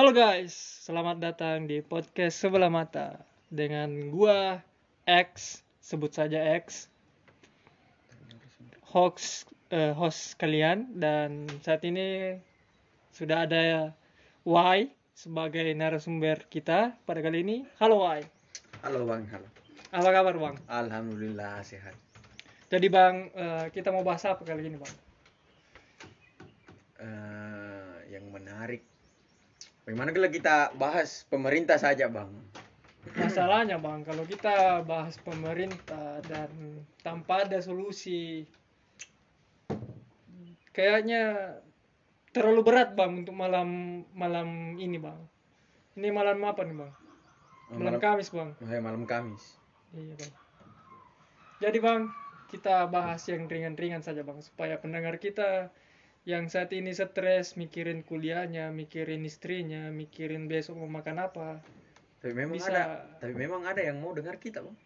Halo guys, selamat datang di podcast Sebelah Mata dengan gua X, sebut saja X, host eh, host kalian dan saat ini sudah ada Y sebagai narasumber kita pada kali ini. Halo Y, Halo Bang, halo. apa kabar Bang? Alhamdulillah sehat. Jadi Bang, eh, kita mau bahas apa kali ini Bang? Eh, yang menarik. Bagaimana kalau kita bahas pemerintah saja Bang? Masalahnya Bang, kalau kita bahas pemerintah dan tanpa ada solusi, kayaknya terlalu berat Bang untuk malam malam ini Bang. Ini malam apa nih Bang? Malam Kamis Bang. Oh, ya, malam Kamis. Iya Bang. Jadi Bang, kita bahas yang ringan-ringan saja Bang, supaya pendengar kita yang saat ini stres mikirin kuliahnya, mikirin istrinya, mikirin besok mau makan apa. Tapi memang Bisa- ada, tapi memang ada yang mau dengar kita Bang.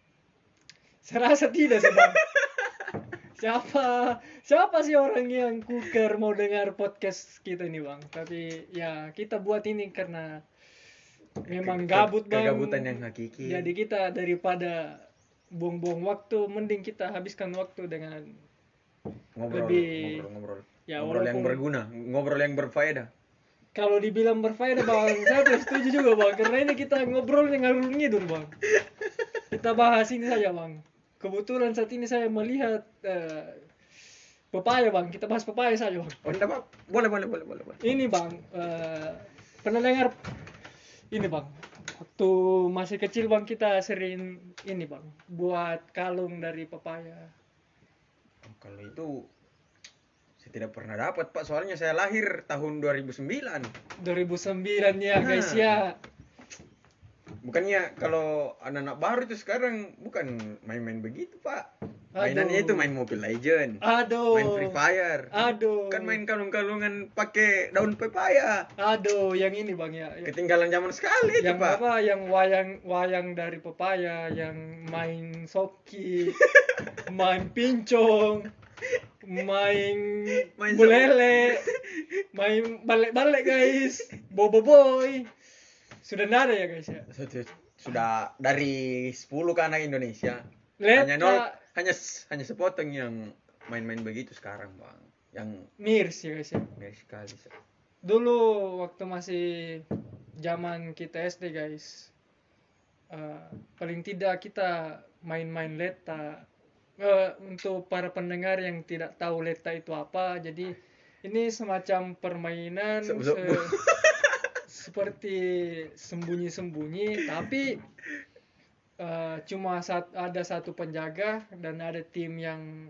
Saya rasa tidak sih bang. siapa siapa sih orang yang kuker mau dengar podcast kita ini bang? Tapi ya kita buat ini karena memang gabut bang. Kegabutan yang hakiki. Jadi kita daripada buang-buang waktu, mending kita habiskan waktu dengan ngobrol, lebih- ngobrol, ngobrol. Ya ngobrol yang berguna, ngobrol yang berfaedah. kalau dibilang berfaedah bang, saya tidak setuju juga bang. Karena ini kita ngobrol dengan ngalur ngidur bang. Kita bahas ini saja bang. Kebetulan saat ini saya melihat eh, pepaya bang. Kita bahas pepaya saja bang. Oh, enggak, Pak. Boleh, boleh, boleh, boleh, boleh. Ini bang, eh, pernah dengar ini bang. Waktu masih kecil bang kita sering ini bang, buat kalung dari pepaya. Kalau itu saya tidak pernah dapat Pak, soalnya saya lahir tahun 2009. 2009 ya guys ya. Bukannya kalau anak-anak baru itu sekarang bukan main-main begitu, Pak. Mainannya Aduh. itu main Mobile Legend, Aduh. main Free Fire. Aduh. Kan main kalung-kalungan pakai daun pepaya. Aduh, yang ini bang ya. ya. Ketinggalan zaman sekali itu, yang Pak. apa yang wayang wayang dari pepaya yang main soki main pincong main Main bulele. main balik-balik guys. Bobo boy sudah ada ya guys ya? Sudah- Sudah dari 10 ke anak Indonesia. Hanya nol, hanya hanya sepotong yang main-main begitu sekarang, Bang. Yang mirs ya guys ya? miris sekali. dulu waktu masih zaman kita SD guys eh, paling tidak kita main-main leta Eh, untuk para pendengar yang tidak tahu leta itu apa. Jadi ini semacam permainan Se- se- se- seperti sembunyi-sembunyi tapi eh, cuma sat- ada satu penjaga dan ada tim yang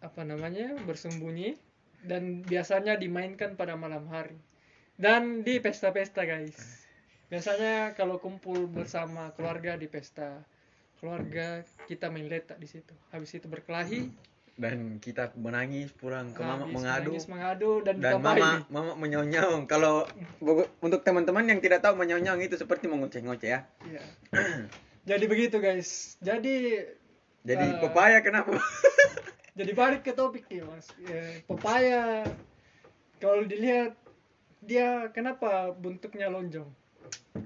apa namanya bersembunyi dan biasanya dimainkan pada malam hari. Dan di pesta-pesta guys. Biasanya kalau kumpul bersama keluarga di pesta keluarga kita main letak di situ. Habis itu berkelahi. Dan kita menangis pulang ke mama habis mengadu. menangis, mengadu dan, dan mama mama menyonyong. Kalau untuk teman-teman yang tidak tahu menyonyong itu seperti mengoceh-ngoceh ya. Iya. jadi begitu guys. Jadi jadi Eh. pepaya kenapa? Jadi balik ke topik nih mas. Eh, pepaya. Kalau dilihat dia kenapa bentuknya lonjong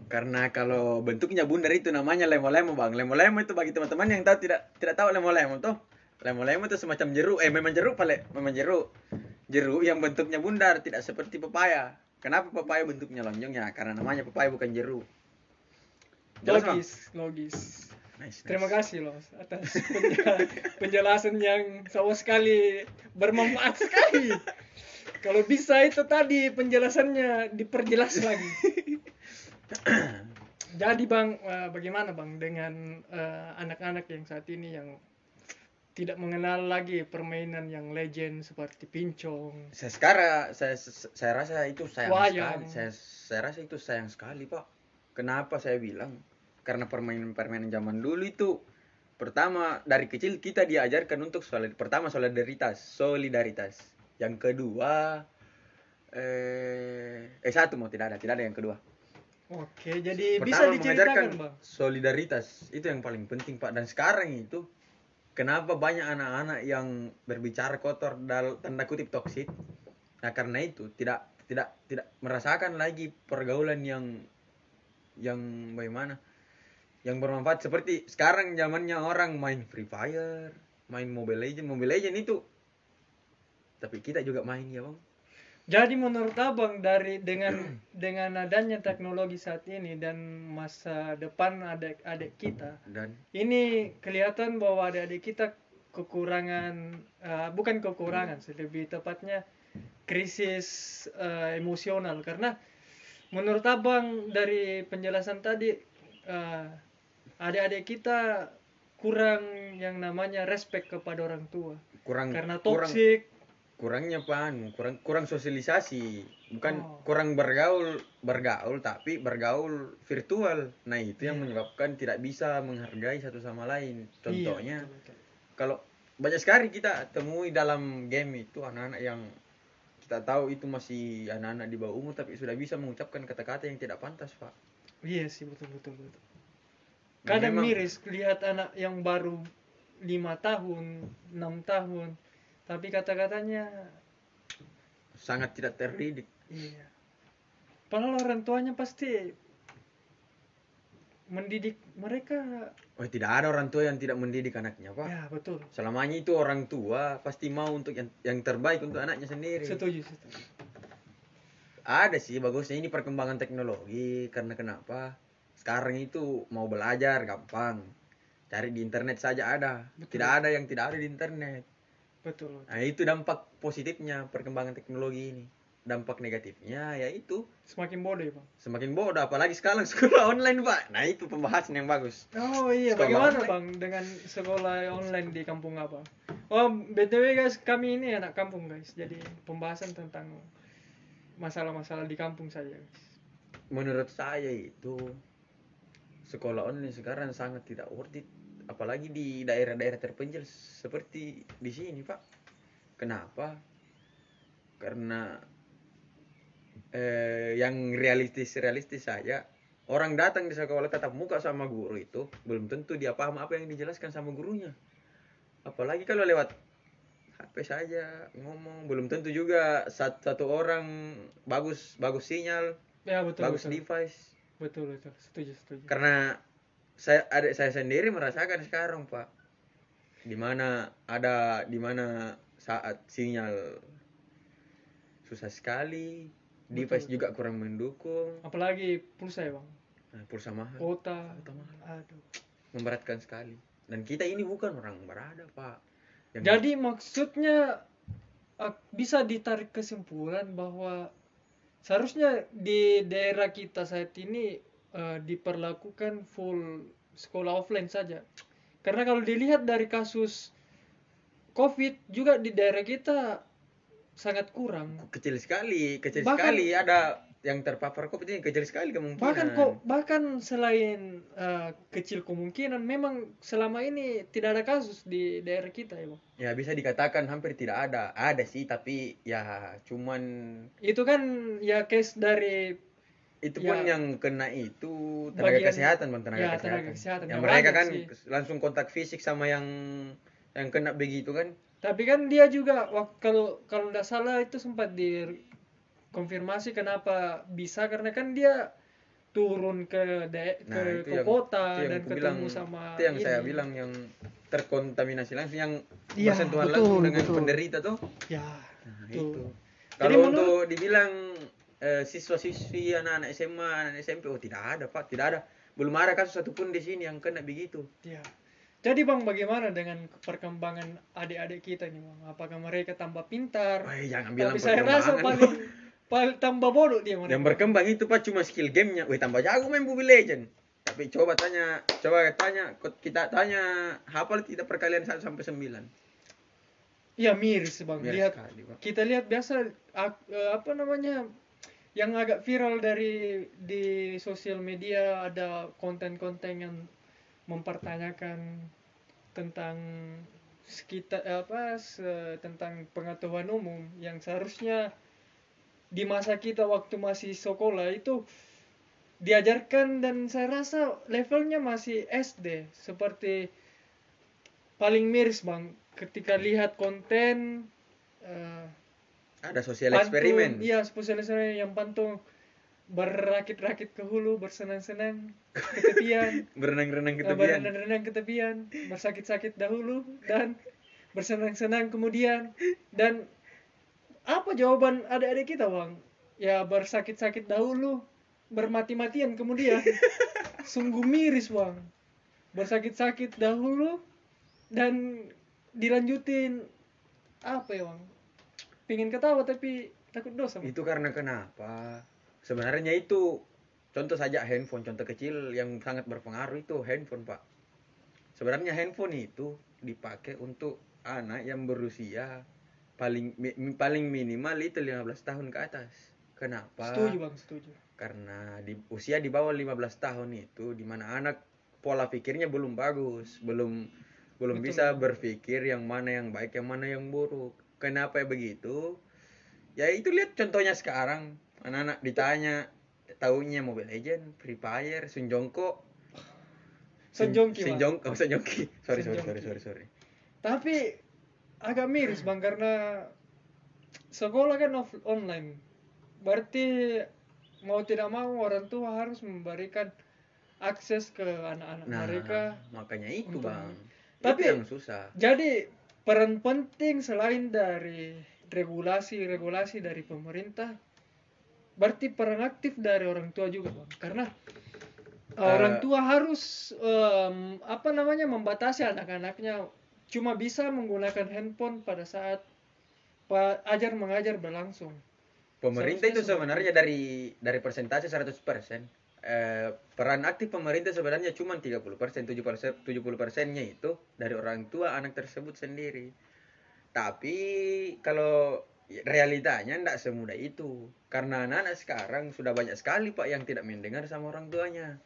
karena kalau bentuknya bundar itu namanya lemo-lemo bang. Lemo-lemo itu bagi teman-teman yang tahu tidak tidak tahu lemo-lemo tuh. Lemo-lemo itu semacam jeruk eh memang jeruk pale memang jeruk. Jeruk yang bentuknya bundar tidak seperti pepaya. Kenapa pepaya bentuknya lonjong? Ya karena namanya pepaya bukan jeruk. Jelas, Bang? logis logis. Nice, nice. terima kasih loh atas penjela- penjelasan yang sama sekali bermanfaat sekali. Kalau bisa itu tadi penjelasannya diperjelas lagi jadi bang eh, bagaimana bang dengan eh, anak-anak yang saat ini yang tidak mengenal lagi permainan yang legend seperti pincong? Saya sekarang saya saya rasa itu sayang Wayang. sekali. Saya saya rasa itu sayang sekali pak. Kenapa saya bilang? Karena permainan-permainan zaman dulu itu pertama dari kecil kita diajarkan untuk solid pertama solidaritas solidaritas. Yang kedua eh eh satu mau tidak ada tidak ada yang kedua oke jadi bisa pertama diceritakan bang? solidaritas. Itu yang paling penting pak. Dan sekarang itu kenapa banyak anak-anak yang berbicara kotor dalam tanda kutip toksik Nah, karena itu tidak tidak tidak merasakan lagi pergaulan yang yang bagaimana? Yang bermanfaat seperti sekarang zamannya orang main Free Fire, main Mobile Legend, Mobile Legend itu tapi kita juga main ya, Bang. Jadi menurut abang dari dengan dengan adanya teknologi saat ini dan masa depan adik-adik kita, Dan? ini kelihatan bahwa adik-adik kita kekurangan, eh, bukan kekurangan, sih, lebih tepatnya krisis eh, emosional. Karena menurut abang dari penjelasan tadi eh, adik-adik kita kurang yang namanya respect kepada orang tua. Kurang karena kurang. toksik kurangnya pan kurang kurang sosialisasi bukan Oh. kurang bergaul bergaul tapi bergaul virtual nah itu yang Iya. menyebabkan tidak bisa menghargai satu sama lain Iya, contohnya betul, betul. kalau banyak sekali kita temui dalam game itu anak-anak yang kita tahu itu masih anak-anak di bawah umur tapi sudah bisa mengucapkan kata-kata yang tidak pantas pak Iya sih betul betul betul. Dan Kadang memang- miris lihat anak yang baru lima tahun, enam tahun, tapi kata-katanya sangat tidak terdidik iya. Padahal orang tuanya pasti mendidik mereka. oh tidak ada orang tua yang tidak mendidik anaknya pak Ya betul. selamanya itu orang tua pasti mau untuk yang, yang terbaik untuk anaknya sendiri Setuju setuju. ada sih bagusnya ini perkembangan teknologi karena kenapa sekarang itu mau belajar gampang cari di internet saja ada Betul. tidak ada yang tidak ada di internet Betul. nah itu dampak positifnya perkembangan teknologi ini dampak negatifnya yaitu Semakin bodoh ya bang. semakin bodoh apalagi sekarang sekolah online pak nah itu pembahasan yang bagus Oh iya, Sekolah bagaimana online. bang dengan sekolah online di kampung apa? Oh btw guys, kami ini anak kampung guys, jadi pembahasan tentang masalah-masalah di kampung saja guys. menurut saya itu sekolah online sekarang sangat tidak worth it apalagi di daerah-daerah terpencil seperti di sini pak. Kenapa? Karena eh, yang realistis realistis saja orang datang di sekolah tatap muka sama guru itu belum tentu dia paham apa yang dijelaskan sama gurunya. Apalagi kalau lewat HP saja ngomong belum tentu juga sat- satu orang bagus bagus sinyal Ya betul bagus betul. device. Betul betul, setuju setuju. karena saya adik saya sendiri merasakan sekarang pak di mana ada di mana saat sinyal susah sekali device Betul. juga kurang mendukung Apalagi pulsa ya bang, nah, pulsa mahal. Kuota mahal. Aduh. memberatkan sekali dan kita ini bukan orang berada pak Yang- Jadi maksudnya bisa ditarik kesimpulan bahwa seharusnya di daerah kita saat ini eh, diperlakukan full sekolah offline saja. Karena kalau dilihat dari kasus COVID juga di daerah kita sangat kurang. kecil sekali kecil Bahkan- sekali ada yang terpapar covid ini kecil sekali kemungkinan Bahkan kok bahkan selain eh, kecil kemungkinan memang selama ini tidak ada kasus di daerah kita ya, Bang. ya bisa dikatakan hampir tidak ada ada sih tapi ya cuman Itu kan ya case dari itu Ya. pun yang kena itu tenaga Bagian- kesehatan bang tenaga ya, kesehatan. tenaga kesehatan. yang Ya, mereka kan sih. langsung kontak fisik sama yang yang kena begitu kan Tapi kan dia juga kalau kalau nggak salah itu sempat dikonfirmasi kenapa bisa karena kan dia turun ke de- nah ke, yang kota itu yang dan ketemu bilang sama itu yang saya ini. bilang yang terkontaminasi langsung yang Iya, bersentuhan betul, langsung dengan betul. penderita tuh Ya, nah, itu kalau untuk dibilang eh, siswa-siswi anak-anak SMA anak SMP oh tidak ada pak tidak ada belum ada kasus satupun di sini yang kena begitu ya. Jadi Bang bagaimana dengan perkembangan adik-adik kita ini Bang? Apakah mereka tambah pintar? Wah, jangan bilang Tapi saya rasa paling, paling tambah bodoh dia mereka. yang berkembang itu pak cuma skill gamenya wih tambah jago main Mobile Legend tapi coba tanya coba tanya kita tanya hafal tidak perkalian 1 sampai 9 Iya miris Bang. Miris lihat sekali, Bang. kita lihat biasa eh, apa namanya yang agak viral dari di sosial media ada konten-konten yang mempertanyakan tentang sekitar apa se- tentang pengetahuan umum yang seharusnya di masa kita waktu masih sekolah itu diajarkan dan saya rasa levelnya masih SD seperti paling miris bang ketika lihat konten eh, Ada sosial pantun, eksperimen. iya sosial eksperimen yang pantun. Berakit-rakit ke hulu bersenang-senang ke tepian. Berenang-renang ke eh, tepian. berenang-renang ke tepian. Bersakit-sakit dahulu dan bersenang-senang kemudian. Dan apa jawaban adik-adik kita bang? Ya bersakit-sakit dahulu bermati-matian kemudian. Sungguh miris bang. Bersakit-sakit dahulu dan dilanjutin. Apa ya bang pingin ketawa tapi takut dosa. Itu karena kenapa? Sebenarnya itu contoh saja handphone, contoh kecil yang sangat berpengaruh itu handphone, Pak. Sebenarnya handphone itu dipakai untuk anak yang berusia paling mi- paling minimal itu 15 tahun ke atas. Kenapa? setuju bang setuju Karena di usia di bawah 15 tahun itu di mana anak pola pikirnya belum bagus, belum belum Betul. bisa berpikir yang mana yang baik, yang mana yang buruk. Kenapa begitu? Ya itu lihat contohnya sekarang anak-anak ditanya tahunya Mobile Legend, Free Fire, Sunjongko, Senjongki, Bang. Senjongko, oh, Senjongki. Sorry, sorry, sorry, sorry, sorry. Tapi agak miris bang karena sekolah kan off- online. Berarti mau tidak mau orang tua harus memberikan akses ke anak-anak Nah, mereka. makanya itu, Bang. Tapi- itu yang susah. Jadi peran penting selain dari regulasi-regulasi dari pemerintah, berarti peran aktif dari orang tua juga bang. Karena uh, orang tua harus em, apa namanya membatasi anak-anaknya cuma bisa menggunakan handphone pada saat pa- ajar mengajar berlangsung. Pemerintah itu Seharusnya sebenarnya dari dari persentase 100%. Eh, peran aktif pemerintah sebenarnya cuma 30%, 70%, 70 persennya itu dari orang tua anak tersebut sendiri. Tapi kalau realitanya tidak semudah itu. Karena anak-anak sekarang sudah banyak sekali Pak yang tidak mendengar sama orang tuanya.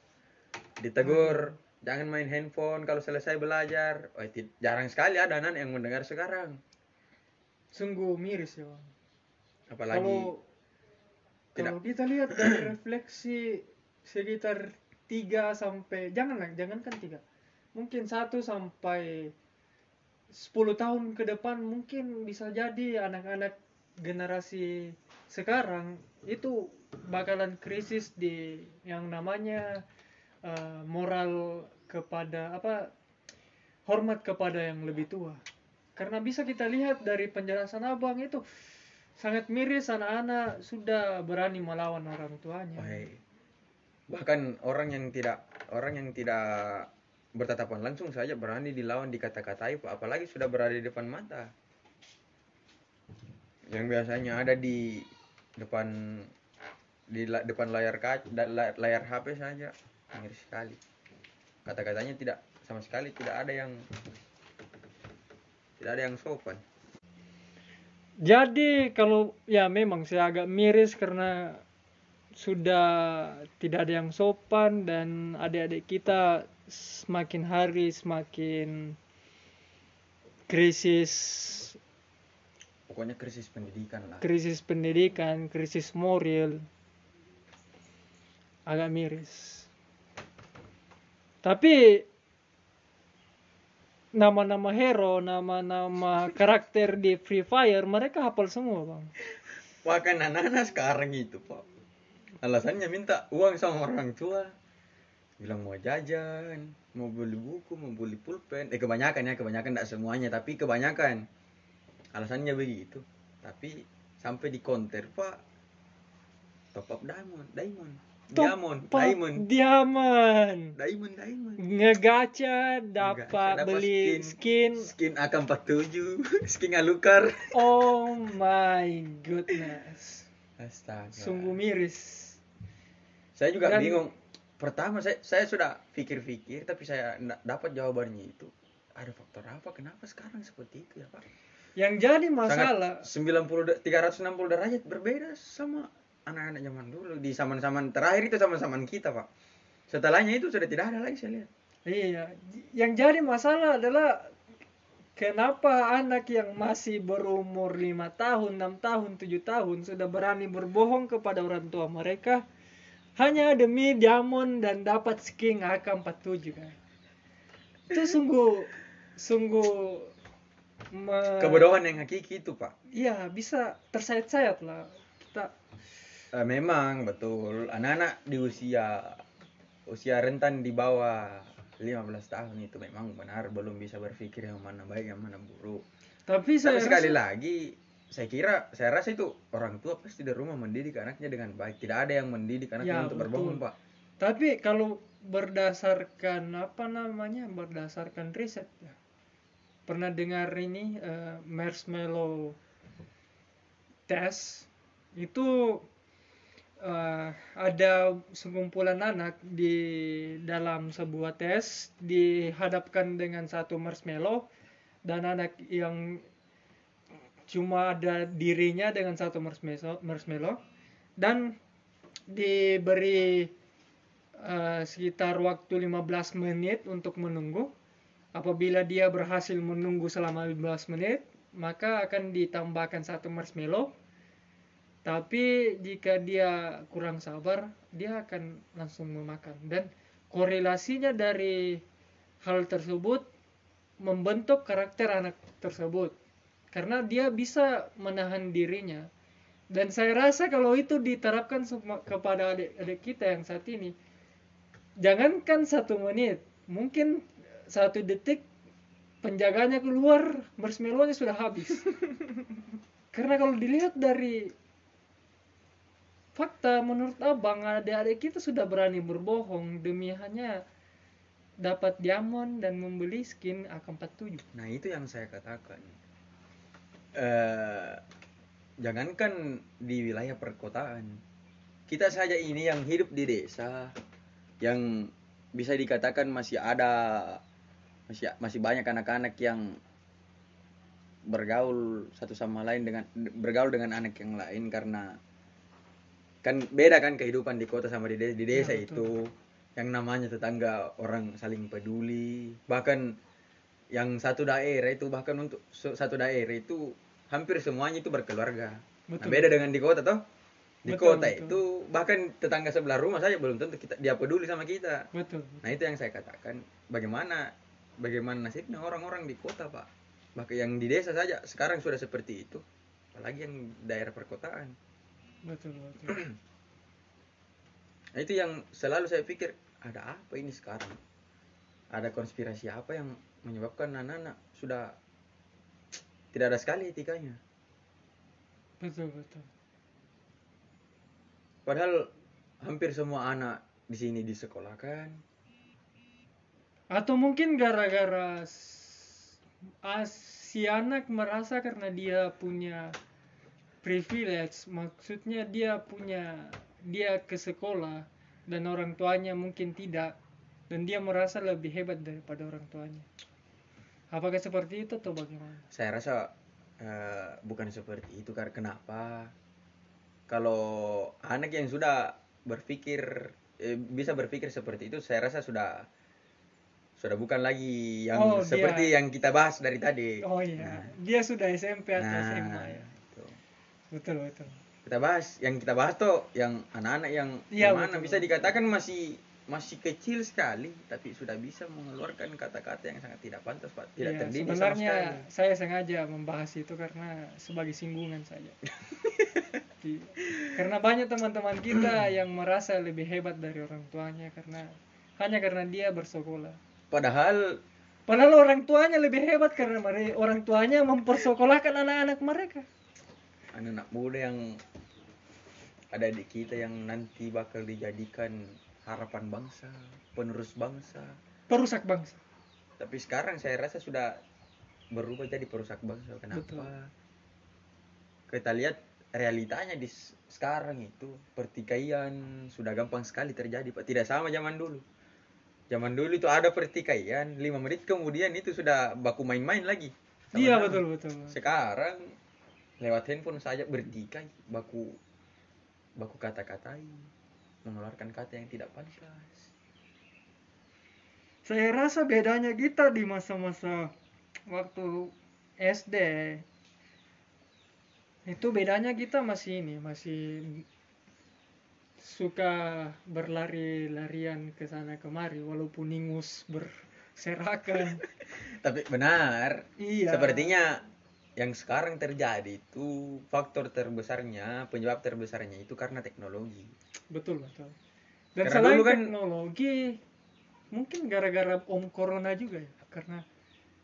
Ditegur, jangan main handphone kalau selesai belajar. Oh, jarang sekali ada anak yang mendengar sekarang. Sungguh miris ya. Apalagi Kalau tidak- kalau kita lihat dari refleksi sekitar 3 sampai janganlah jangankan 3. Mungkin 1 sampai 10 tahun ke depan mungkin bisa jadi anak-anak generasi sekarang itu bakalan krisis di yang namanya eh, moral kepada apa hormat kepada yang lebih tua. Karena bisa kita lihat dari penjelasan Abang itu sangat miris anak-anak sudah berani melawan orang tuanya. Wahai. Bahkan orang yang tidak orang yang tidak bertatapan langsung saja berani dilawan dikata-katai Pak. apalagi sudah berada di depan mata. Yang biasanya ada di depan di la- depan layar kaca layar HP saja miris sekali. Kata-katanya tidak sama sekali tidak ada yang tidak ada yang sopan. Jadi kalau ya memang saya agak miris karena sudah tidak ada yang sopan dan adik-adik kita semakin hari semakin krisis Pokoknya krisis pendidikan lah. krisis pendidikan, krisis moral agak miris. Tapi nama-nama hero, nama-nama karakter di Free Fire mereka hafal semua, Bang. Bahkan anak-anak sekarang itu pak Alasannya minta uang sama orang tua. Bilang mau jajan Mau beli buku, mau beli pulpen. Eh kebanyakan ya, kebanyakan tidak semuanya Tapi kebanyakan. Alasannya begitu. Tapi sampai di konter pak. Top up diamond, diamond. Diamond, Top diamond. Diamond. Diamond, diamond. Ngegacha dapat beli skin. Skin? AK-47 Skin alukar Oh my goodness. Astaga. Sungguh miris. Saya juga Dan- bingung. Pertama saya saya sudah pikir-pikir tapi saya dapat jawabannya itu. Ada faktor apa? Kenapa sekarang seperti itu ya, Pak? Yang jadi masalah Sangat 90 de- 360 derajat berbeda sama anak-anak zaman dulu di zaman-zaman terakhir itu zaman-zaman kita, Pak. Setelahnya itu sudah tidak ada lagi saya lihat. Iya, yang jadi masalah adalah kenapa anak yang masih berumur 5 tahun, 6 tahun, 7 tahun sudah berani berbohong kepada orang tua mereka hanya demi diamond dan dapat skin AK-47 kan. Itu sungguh sungguh me- Kebodohan yang hakiki itu, Pak. Iya, bisa tersayat-sayat lah. Kita Eh, memang betul anak-anak di usia usia rentan di bawah 15 tahun itu memang benar belum bisa berpikir yang mana baik yang mana buruk. tapi saya Tapi sekali rasa- lagi saya kira saya rasa itu orang tua pasti di rumah mendidik anaknya dengan baik. Tidak ada yang mendidik anaknya Ya, untuk betul. berbohong, Pak. Tapi kalau berdasarkan apa namanya? Berdasarkan riset ya. Pernah dengar ini eh, marshmallow test itu eh, ada sekumpulan anak di dalam sebuah tes dihadapkan dengan satu marshmallow dan anak yang cuma ada dirinya dengan satu marshmallow, marshmallow dan diberi eh, sekitar waktu 15 menit untuk menunggu. Apabila dia berhasil menunggu selama 15 menit, maka akan ditambahkan satu marshmallow. Tapi jika dia kurang sabar, dia akan langsung memakan. Dan korelasinya dari hal tersebut membentuk karakter anak tersebut. Karena dia bisa menahan dirinya. Dan saya rasa kalau itu diterapkan kepada adik-adik kita yang saat ini, jangankan satu menit, mungkin satu detik penjaganya keluar, marshmallow-nya sudah habis. Karena kalau dilihat dari fakta, menurut abang, adik-adik kita sudah berani berbohong demi hanya dapat diamond dan membeli skin AK-47. Nah, itu yang saya katakan. Eh jangankan di wilayah perkotaan. Kita saja ini yang hidup di desa yang bisa dikatakan masih ada masih masih banyak anak-anak yang bergaul satu sama lain dengan bergaul dengan anak yang lain karena kan beda kan kehidupan di kota sama di desa, di desa Ya, itu. Yang namanya tetangga orang saling peduli. Bahkan yang satu daerah itu bahkan untuk satu daerah itu hampir semuanya itu berkeluarga nah, beda dengan di kota toh di Betul, kota betul. itu bahkan tetangga sebelah rumah saja belum tentu kita dia peduli sama kita Betul. Nah itu yang saya katakan bagaimana bagaimana nasibnya orang-orang di kota pak. Bahkan yang di desa saja sekarang sudah seperti itu. Apalagi yang daerah perkotaan. Betul, betul. Nah itu yang selalu saya pikir ada apa ini sekarang? Ada konspirasi apa yang menyebabkan anak-anak sudah tidak ada sekali etikanya. Betul, betul. Padahal hampir semua anak di sini disekolahkan. Atau mungkin gara-gara si anak merasa karena dia punya privilege, maksudnya dia punya dia ke sekolah dan orang tuanya mungkin tidak dan dia merasa lebih hebat daripada orang tuanya. Apakah seperti itu atau bagaimana? Saya rasa eh, bukan seperti itu karena kenapa? Kalau anak yang sudah berpikir eh, bisa berpikir seperti itu, saya rasa sudah sudah bukan lagi yang Oh, dia- seperti yang kita bahas dari tadi. Oh iya, Nah, dia sudah SMP atau nah, SMA ya. itu. Betul, betul. Kita bahas yang kita bahas tuh yang anak-anak yang gimana betul. bisa dikatakan masih masih kecil sekali tapi sudah bisa mengeluarkan kata-kata yang sangat tidak pantas Pak. Tidak Iya, terdidik sama sebenarnya sekali. saya sengaja membahas itu karena sebagai singgungan saja. Di- karena banyak teman-teman kita yang merasa lebih hebat dari orang tuanya karena hanya karena dia bersekolah. Padahal Padahal orang tuanya lebih hebat karena mere- orang tuanya mempersekolahkan anak-anak mereka. anak-anak muda yang ada di kita yang nanti bakal dijadikan harapan bangsa, penerus bangsa. Perusak bangsa. Tapi sekarang saya rasa sudah berubah jadi perusak bangsa. Kenapa? Betul. Kita lihat realitanya di sekarang itu pertikaian sudah gampang sekali terjadi, Pak. Tidak sama zaman dulu. Zaman dulu itu ada pertikaian, lima menit kemudian itu sudah baku main-main lagi. Iya betul betul. Sekarang lewat handphone saja bertikai, baku baku kata-katai, mengeluarkan kata yang tidak pantas. Saya rasa bedanya kita di masa-masa waktu SD itu bedanya kita masih ini masih suka berlari-larian ke sana kemari walaupun ingus ber berserakan. Tapi benar. Iya. Sepertinya yang sekarang terjadi itu faktor terbesarnya, penyebab terbesarnya itu karena teknologi. betul betul. Dan Karena selain kan- teknologi, mungkin gara-gara om corona juga ya, karena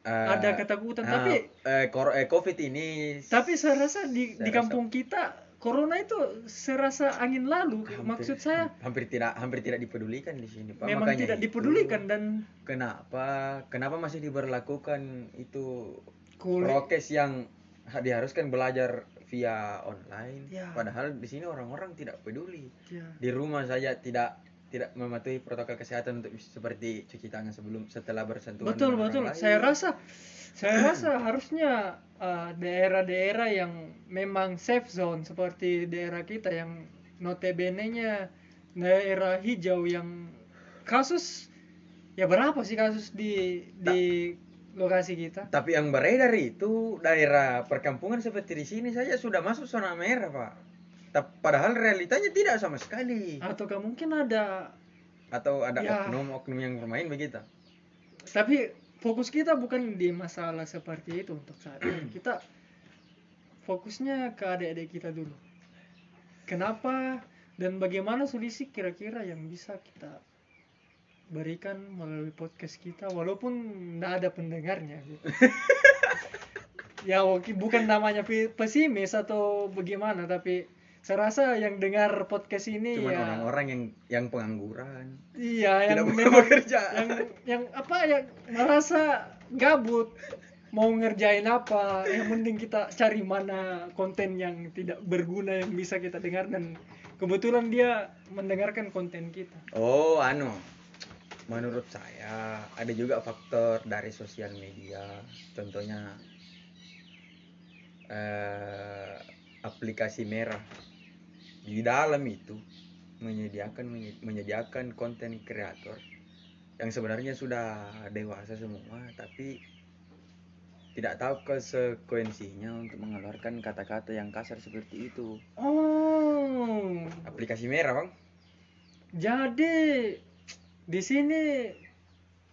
Eh, ada ketakutan. ah, tapi eh, kor- eh, COVID ini tapi saya rasa di Saya di kampung kita corona itu serasa angin lalu. hampir- Maksud saya hampir tidak hampir tidak dipedulikan di sini, Pak. memang Makanya tidak itu, dipedulikan dan Kenapa? Kenapa masih diberlakukan itu kulit prokes yang ha- diharuskan belajar via online? Ya. Padahal di sini orang-orang tidak peduli. ya, Di rumah saja tidak tidak mematuhi protokol kesehatan untuk seperti cuci tangan sebelum setelah bersentuhan betul betul. lain. Saya rasa saya rasa harusnya uh, daerah-daerah yang memang safe zone seperti daerah kita yang notabene-nya daerah hijau yang kasus ya berapa sih kasus di di lokasi kita? Tapi yang beredar itu daerah perkampungan seperti di sini saja sudah masuk zona merah, Pak. Padahal realitanya tidak sama sekali. Ataukah mungkin ada Atau ada Ya. oknum-oknum yang bermain begitu. tapi fokus kita bukan di masalah seperti itu untuk saat ini. Kita fokusnya ke adik-adik kita dulu. Kenapa dan bagaimana solusi kira-kira yang bisa kita berikan melalui podcast kita walaupun tidak ada pendengarnya gitu. ya oke, bukan namanya pesimis atau bagaimana tapi saya rasa yang dengar podcast ini Cuman ya orang-orang yang yang pengangguran. Iya, yang memang pekerjaan. yang yang apa yang merasa gabut mau ngerjain apa, yang mending kita cari mana konten yang tidak berguna yang bisa kita dengar dan kebetulan dia mendengarkan konten kita. Oh, anu. Menurut saya ada juga faktor dari sosial media. Contohnya eh, aplikasi merah. Di dalam itu menyediakan menye- menyediakan konten kreator yang sebenarnya sudah dewasa semua tapi tidak tahu konsekuensinya untuk mengeluarkan kata-kata yang kasar seperti itu. Oh, Aplikasi merah, Bang. jadi di sini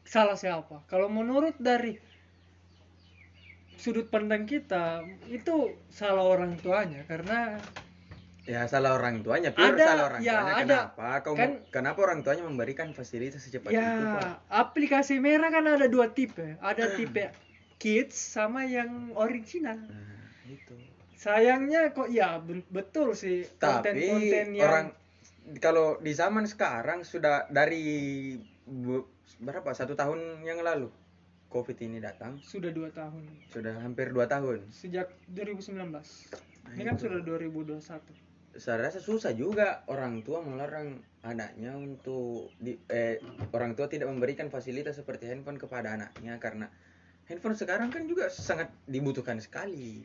salah siapa? Kalau menurut dari sudut pandang kita itu salah orang tuanya karena Ya salah orang tuanya, pure Ada, salah orang ya, tuanya. ada. Kenapa? Kau Kan- kenapa orang tuanya memberikan fasilitas secepat itu, Pak? Ya, aplikasi merah kan ada dua tipe. Ada tipe kids sama yang original. Nah, itu. Sayangnya kok ya betul sih konten-konten yang orang kalau di zaman sekarang sudah dari berapa satu tahun yang lalu COVID ini datang sudah dua tahun sudah hampir dua tahun. sejak 2019. Nah, Ini kan itu. sudah 2021. Saya rasa susah juga orang tua melarang anaknya untuk di, eh, orang tua tidak memberikan fasilitas seperti handphone kepada anaknya karena handphone sekarang kan juga sangat dibutuhkan sekali.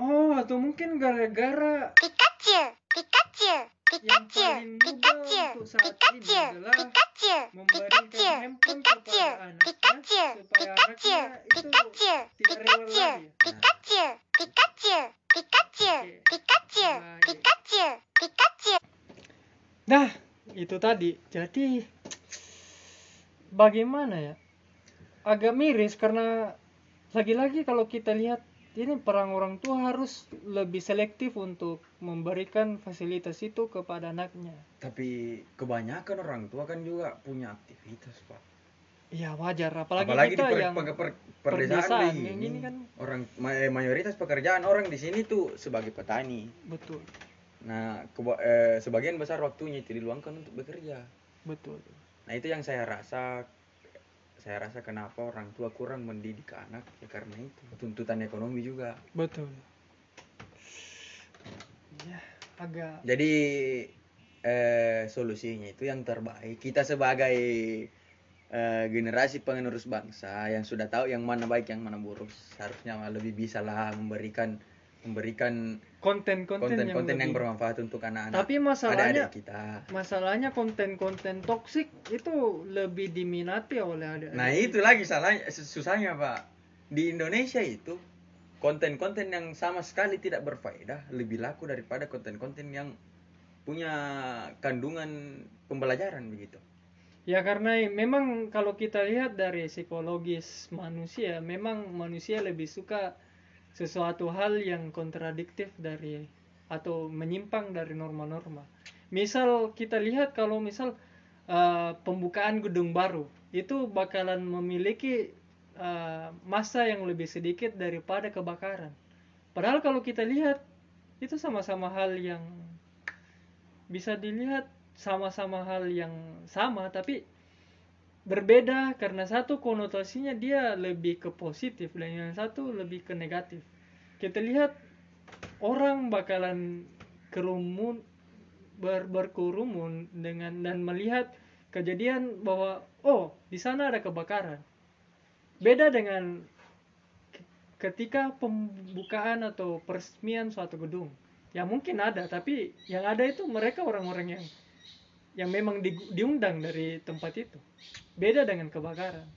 Oh, atau mungkin gara-gara Pikachu, Pikachu, Pikachu, Pikachu, Pikachu, Pikachu, Pikachu, Pikachu, Pikachu, Pikachu, Pikachu, Pikachu. Pikachu, Pikachu, Pikachu. Pikachu. Pikachu, Pikachu. Nah, itu tadi. Jadi bagaimana ya? Agak miris karena lagi-lagi kalau kita lihat ini perang orang tua harus lebih selektif untuk memberikan fasilitas itu kepada anaknya. Tapi kebanyakan orang tua kan juga punya aktivitas, Pak. Ya wajar, apalagi, Apalagi kita di per, yang per- per- perdesaan, perdesaan begini. ini kan orang eh, mayoritas pekerjaan orang di sini tuh sebagai petani. betul, Nah, keba- eh, sebagian besar waktunya itu diluangkan untuk bekerja. betul. Nah, itu yang saya rasa saya rasa kenapa orang tua kurang mendidik anak ya karena itu tuntutan ekonomi juga. Betul. Ya, agak Jadi eh solusinya itu yang terbaik. Kita sebagai eh, generasi penerus bangsa yang sudah tahu yang mana baik yang mana buruk, seharusnya lebih bisa lah memberikan memberikan konten-konten yang, konten-konten yang, lebih- bermanfaat untuk anak-anak. Tapi masalahnya adik-adik kita. masalahnya konten-konten toksik itu lebih diminati oleh ada Nah, itu lagi salahnya susahnya, Pak. Di Indonesia itu konten-konten yang sama sekali tidak berfaedah lebih laku daripada konten-konten yang punya kandungan pembelajaran begitu. Ya karena memang kalau kita lihat dari psikologis manusia, memang manusia lebih suka sesuatu hal yang kontradiktif dari atau menyimpang dari norma-norma. Misal kita lihat kalau misal eh, pembukaan gedung baru itu bakalan memiliki eh, masa yang lebih sedikit daripada kebakaran. Padahal kalau kita lihat itu sama-sama hal yang bisa dilihat sama-sama hal yang sama tapi berbeda karena satu konotasinya dia lebih ke positif dan yang satu lebih ke negatif. Kita lihat orang bakalan kerumun ber, berkerumun dengan dan melihat kejadian bahwa oh di sana ada kebakaran. Beda dengan ke- ketika pembukaan atau peresmian suatu gedung. Ya mungkin ada tapi yang ada itu mereka orang-orang yang yang memang di- diundang dari tempat itu. Beda dengan kebakaran.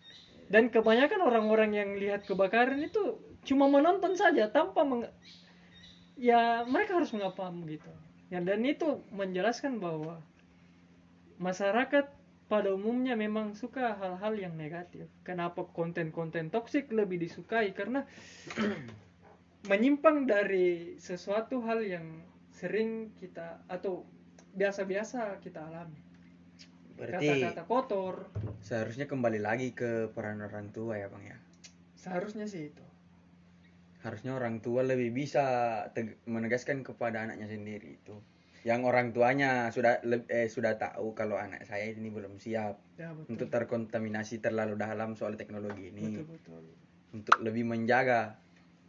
Dan kebanyakan orang-orang yang lihat kebakaran itu cuma menonton saja tanpa meng ya mereka harus mengapa gitu. Ya, dan itu menjelaskan bahwa masyarakat pada umumnya memang suka hal-hal yang negatif. Kenapa konten-konten toksik lebih disukai? Karena menyimpang dari sesuatu hal yang sering kita atau biasa-biasa kita alami. Berarti Kata-kata kotor, seharusnya kembali lagi ke peran orang tua ya bang ya. seharusnya sih itu. Harusnya orang tua lebih bisa menegaskan kepada anaknya sendiri itu. Yang orang tuanya sudah eh, sudah tahu kalau anak saya ini belum siap Ya betul. untuk terkontaminasi terlalu dalam soal teknologi ini. betul betul. Untuk lebih menjaga.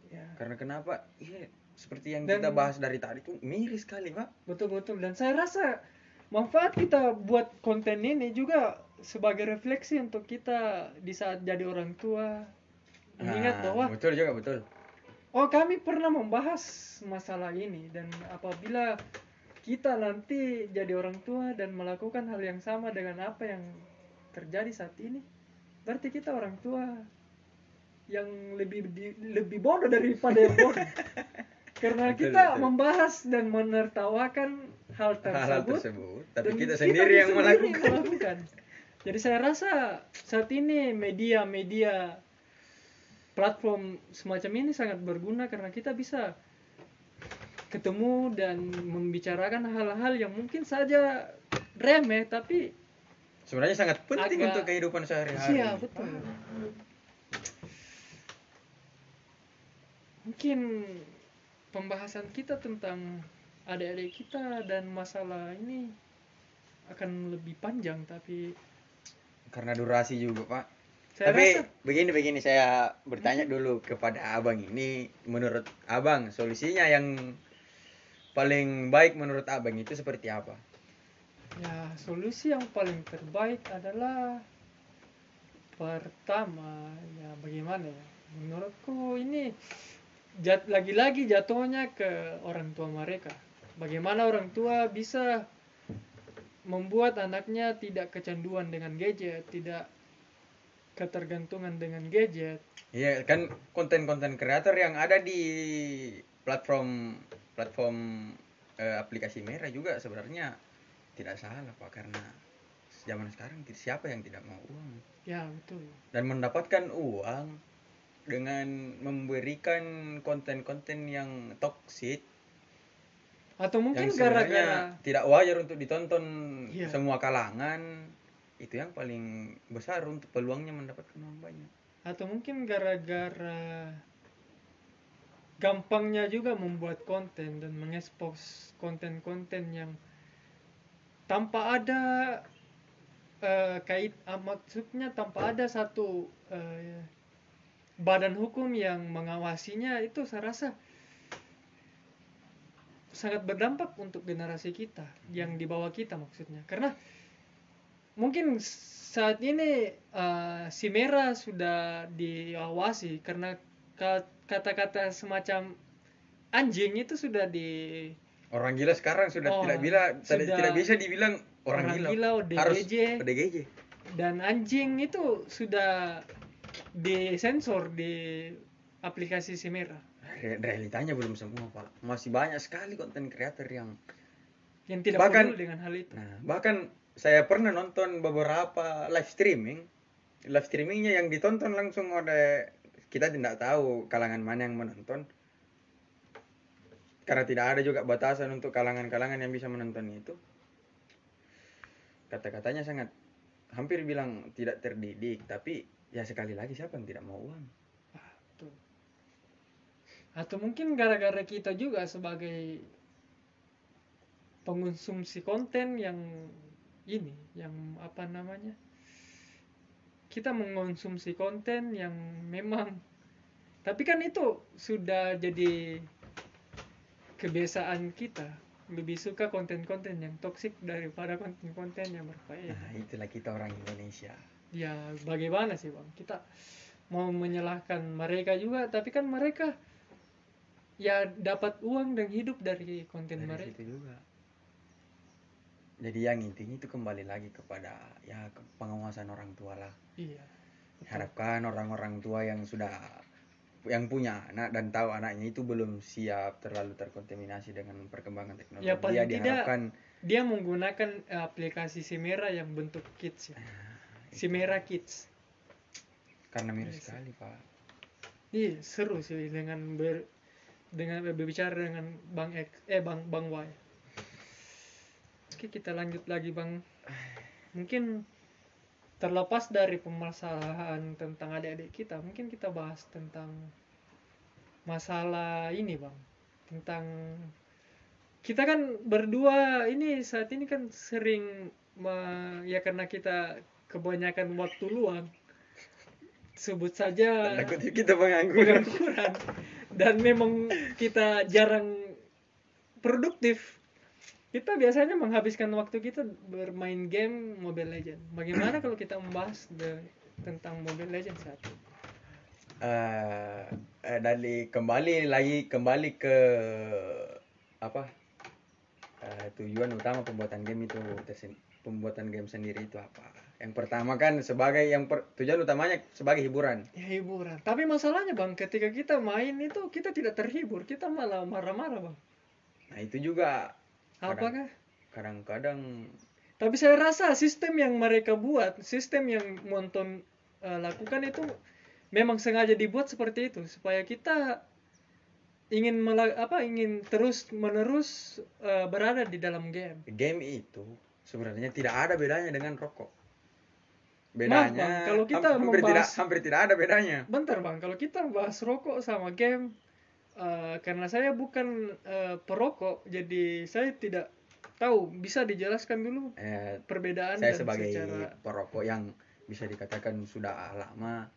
Ya. Karena kenapa? Iya, seperti yang Dan- kita bahas dari tadi tuh miris sekali, Pak. Betul betul dan saya rasa manfaat kita buat konten ini juga sebagai refleksi untuk kita di saat jadi orang tua mengingat Nah, bahwa betul juga betul. oh kami pernah membahas masalah ini dan apabila kita nanti jadi orang tua dan melakukan hal yang sama dengan apa yang terjadi saat ini berarti kita orang tua yang lebih di- lebih bodoh daripada yang bodoh karena Betul, kita betul. membahas dan menertawakan hal tersebut, Hal-hal tersebut, tapi dan kita sendiri yang sendiri melakukan. melakukan. Jadi saya rasa saat ini media-media platform semacam ini sangat berguna karena kita bisa ketemu dan membicarakan hal-hal yang mungkin saja remeh tapi Sebenarnya sangat penting Agak- untuk kehidupan sehari-hari. iya betul. Mungkin pembahasan kita tentang adik-adik kita dan masalah ini akan lebih panjang tapi Karena durasi juga, Pak. saya Tapi rasa begini begini saya bertanya dulu kepada Abang ini menurut Abang solusinya yang paling baik menurut Abang itu seperti apa? ya solusi yang paling terbaik adalah pertama ya bagaimana ya? Menurutku ini jat lagi-lagi jatuhnya ke orang tua mereka. Bagaimana orang tua bisa membuat anaknya tidak kecanduan dengan gadget tidak ketergantungan dengan gadget. Iya kan konten-konten kreator yang ada di platform platform eh, aplikasi merah juga sebenarnya tidak salah Pak karena zaman sekarang siapa yang tidak mau uang? Ya betul. Dan mendapatkan uang dengan memberikan konten-konten yang toksik atau mungkin gara-gara tidak wajar untuk ditonton Iya. semua kalangan. Itu yang paling besar untuk peluangnya mendapatkan uang banyak. Atau mungkin gara-gara gampangnya juga membuat konten dan mengekspos konten-konten yang tanpa ada eh, kait ah, maksudnya tanpa ada satu eh, badan hukum yang mengawasinya itu saya rasa sangat berdampak untuk generasi kita yang di bawah kita maksudnya. Karena mungkin saat ini eh, si merah sudah diawasi karena ka- kata-kata semacam anjing itu sudah di orang gila sekarang sudah Oh, tidak bila tidak, sudah tidak bisa dibilang orang, orang gila, gila, harus ODGJ. ODGJ dan anjing itu sudah disensor di aplikasi si merah Re- realitanya belum semua pak. Masih banyak sekali konten kreator yang yang tidak Bahkan- dengan hal itu. Nah bahkan saya pernah nonton beberapa live streaming. Live streamingnya yang ditonton langsung oleh kita tidak tahu kalangan mana yang menonton karena tidak ada juga batasan untuk kalangan-kalangan yang bisa menonton itu kata-katanya sangat hampir bilang tidak terdidik tapi ya sekali lagi siapa yang tidak mau uang. Atau mungkin gara-gara kita juga sebagai pengonsumsi konten yang ini, yang apa namanya? Kita mengonsumsi konten yang memang tapi kan itu sudah jadi kebiasaan kita. Lebih suka konten-konten yang toksik daripada konten-konten yang berfaedah. nah itulah kita orang Indonesia ya bagaimana sih bang kita mau menyalahkan mereka juga tapi kan mereka ya dapat uang dan hidup dari konten dari mereka juga jadi yang intinya itu kembali lagi kepada ya ke- pengawasan orang tua lah. Iya harapkan orang-orang tua yang sudah yang punya anak dan tahu anaknya itu belum siap terlalu terkontaminasi dengan perkembangan teknologi Ya, paling tidak- diharapkan dia menggunakan aplikasi Simera yang bentuk kids ya. Simera Kids. Karena miris Iya sih. sekali pak. Iya seru sih dengan ber dengan berbicara dengan bang X eh bang bang Y oke kita lanjut lagi bang. Mungkin terlepas dari permasalahan tentang adik-adik kita mungkin kita bahas tentang masalah ini bang. Tentang kita kan berdua ini saat ini kan sering me- ya karena kita kebanyakan waktu luang sebut saja takut kita pengangguran. Dan memang kita jarang produktif kita biasanya menghabiskan waktu kita bermain game Mobile Legend. Bagaimana kalau kita membahas de- tentang Mobile Legend saat ini? eh eh, dari kembali lagi kembali ke apa eh, tujuan utama pembuatan game itu pembuatan game sendiri itu apa yang pertama kan sebagai yang per- tujuan utamanya sebagai hiburan Ya hiburan. Tapi masalahnya bang, ketika kita main itu kita tidak terhibur, kita malah marah-marah bang. nah itu juga Apakah? kadang-kadang Tapi saya rasa sistem yang mereka buat, sistem yang Monton eh, lakukan itu memang sengaja dibuat seperti itu supaya kita ingin mela- apa ingin terus menerus eh, berada di dalam game. game itu sebenarnya tidak ada bedanya dengan rokok Maaf, bedanya Bang, kalau kita ham- hampir tidak membahas- hampir tidak ada bedanya Bentar bang, kalau kita bahas rokok sama game, eh, karena saya bukan eh, perokok, jadi saya tidak tahu. Bisa dijelaskan dulu eh, perbedaan saya dan sebagai secara perokok yang bisa dikatakan sudah lama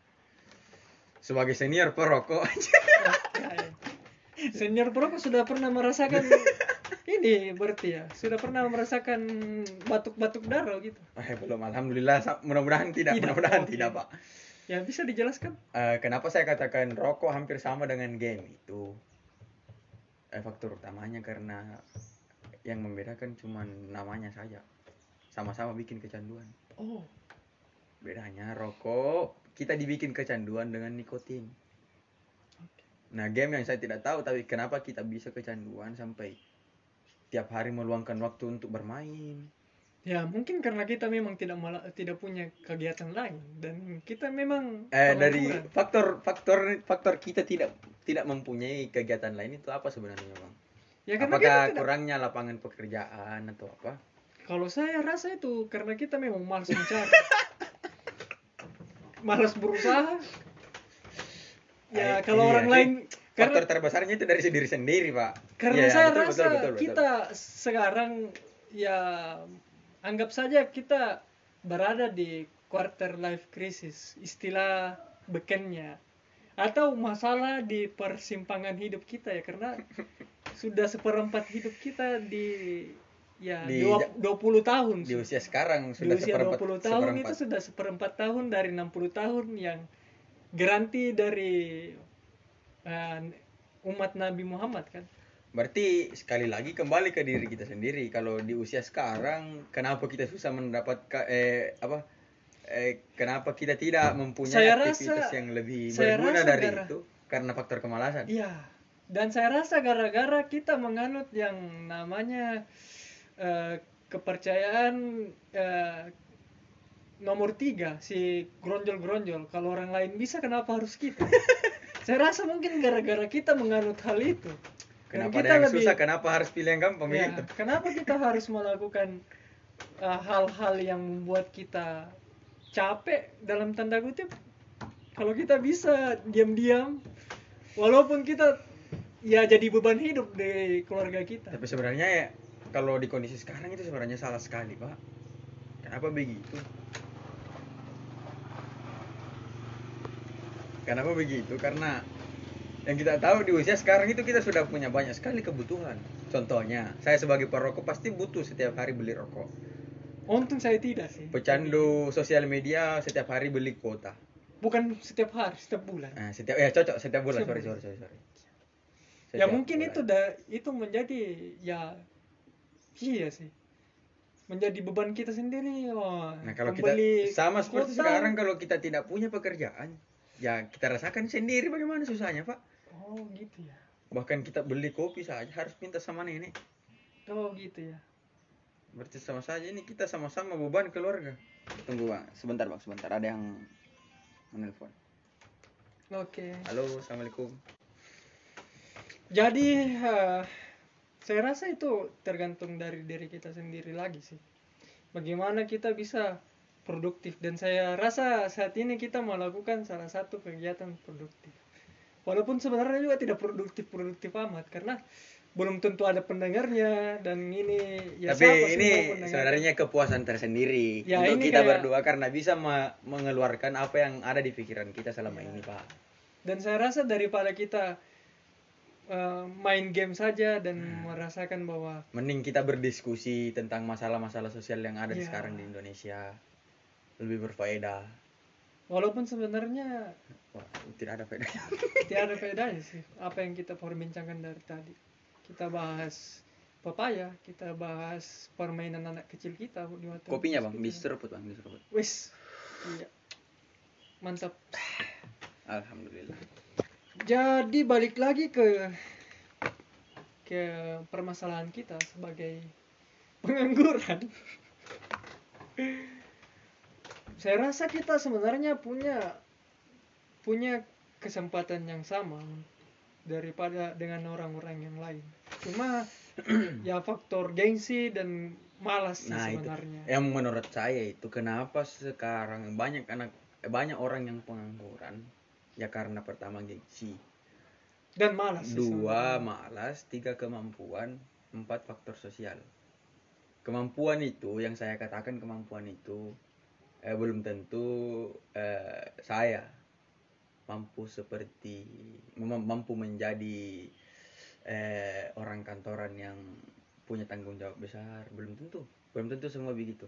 sebagai senior perokok. Senior perokok sudah pernah merasakan ini berarti ya sudah pernah merasakan batuk-batuk darah gitu. eh, belum alhamdulillah mudah-mudahan tidak, Tidak, mudah-mudahan oke. tidak pak Ya bisa dijelaskan? Eh, kenapa saya katakan rokok hampir sama dengan game itu? Eh, faktor utamanya karena yang membedakan cuma namanya saja. Sama-sama bikin kecanduan. Oh, bedanya rokok kita dibikin kecanduan dengan nikotin. Nah game yang saya tidak tahu tapi kenapa kita bisa kecanduan sampai tiap hari meluangkan waktu untuk bermain ya mungkin karena kita memang tidak malah tidak punya kegiatan lain dan kita memang eh dari faktor faktor faktor kita tidak tidak mempunyai kegiatan lain itu apa sebenarnya bang ya karena apakah kita tidak- kurangnya lapangan pekerjaan atau apa kalau saya rasa itu karena kita memang malas mencari. malas berusaha. Ya Eh, kalau iya orang sih. lain karena faktor terbesarnya itu dari diri sendiri pak Karena Iya, saya betul, rasa betul, betul, betul. kita sekarang ya anggap saja kita berada di quarter life crisis, istilah bekennya. Atau masalah di persimpangan hidup kita ya karena sudah seperempat hidup kita di ya Di dua- ja- 20 tahun. di usia sekarang Di sudah usia seperempat 20 tahun seperempat. itu sudah seperempat tahun dari 60 tahun yang garanti dari eh, umat Nabi Muhammad kan. Berarti sekali lagi kembali ke diri kita sendiri. Kalau di usia sekarang, kenapa kita susah mendapatkan eh apa? Eh, kenapa kita tidak mempunyai Saya aktivitas rasa- yang lebih saya berguna rasa dari gara- itu? Karena faktor kemalasan. Iya. Dan saya rasa gara-gara kita menganut yang namanya eh, kepercayaan eh, nomor tiga si gronjol-gronjol kalau orang lain bisa kenapa harus kita saya rasa mungkin gara-gara kita menganut hal itu Kenapa kita ada yang lebih- susah, kenapa harus pilih yang gampang Ya, begitu? kenapa kita harus melakukan uh, hal-hal yang membuat kita capek dalam tanda kutip? Kalau kita bisa diam-diam, walaupun kita ya jadi beban hidup di keluarga kita. Tapi sebenarnya ya kalau di kondisi sekarang itu sebenarnya salah sekali, Pak. Kenapa begitu? Kenapa begitu? Karena yang kita tahu di usia sekarang itu kita sudah punya banyak sekali kebutuhan. Contohnya, saya sebagai perokok pasti butuh setiap hari beli rokok. Untung saya tidak sih. Pecandu sosial media setiap hari beli kuota. Bukan setiap hari, setiap bulan. Nah, setiap ya cocok setiap bulan. Setiap Sorry, sorry, bulan. sorry, sorry. ya Setiap mungkin bulan. itu da, itu menjadi ya iya sih. Menjadi beban kita sendiri. Oh, Nah, kalau kita sama seperti kuota. sekarang kalau kita tidak punya pekerjaan, ya kita rasakan sendiri bagaimana susahnya, Pak. Oh, gitu ya. Bahkan kita beli kopi saja harus minta sama nenek. Oh, gitu ya. Berarti sama saja ini kita sama-sama beban keluarga. Tunggu, Bang. Sebentar, Bang. Sebentar. Ada yang menelpon. Oke. Halo, Assalamualaikum. Jadi eh, saya rasa itu tergantung dari diri kita sendiri lagi sih. Bagaimana kita bisa produktif dan saya rasa saat ini kita melakukan salah satu kegiatan produktif. Walaupun sebenarnya juga tidak produktif-produktif amat karena belum tentu ada pendengarnya dan ini ya Tapi ini sebenarnya kepuasan tersendiri Ya, untuk kita kayak- berdua karena bisa me- mengeluarkan apa yang ada di pikiran kita selama Ya. ini, Pak. dan saya rasa daripada kita eh, main game saja dan Hmm. merasakan bahwa Mending kita berdiskusi tentang masalah-masalah sosial yang ada di Ya. sekarang di Indonesia. Lebih berfaedah. Walaupun sebenarnya Wah, tidak ada faedahnya. tidak ada bedanya sih apa yang kita perbincangkan dari tadi kita bahas papaya kita bahas permainan anak kecil kita di waktu Kopinya, Bang, kita. diseruput, Bang, diseruput. wis iya mantap Alhamdulillah. jadi balik lagi ke ke permasalahan kita sebagai pengangguran saya rasa kita sebenarnya punya punya kesempatan yang sama daripada dengan orang-orang yang lain. Cuma ya faktor gengsi dan malas sih Nah, itu. sebenarnya. Yang menurut saya itu kenapa sekarang banyak anak eh, banyak orang yang pengangguran? Ya karena pertama gengsi. Dan malas dua sebenarnya. malas. Tiga kemampuan. Empat faktor sosial. Kemampuan itu yang saya katakan kemampuan itu eh, belum tentu eh, saya mampu seperti mampu menjadi eh, orang kantoran yang punya tanggung jawab besar. Belum tentu belum tentu semua begitu.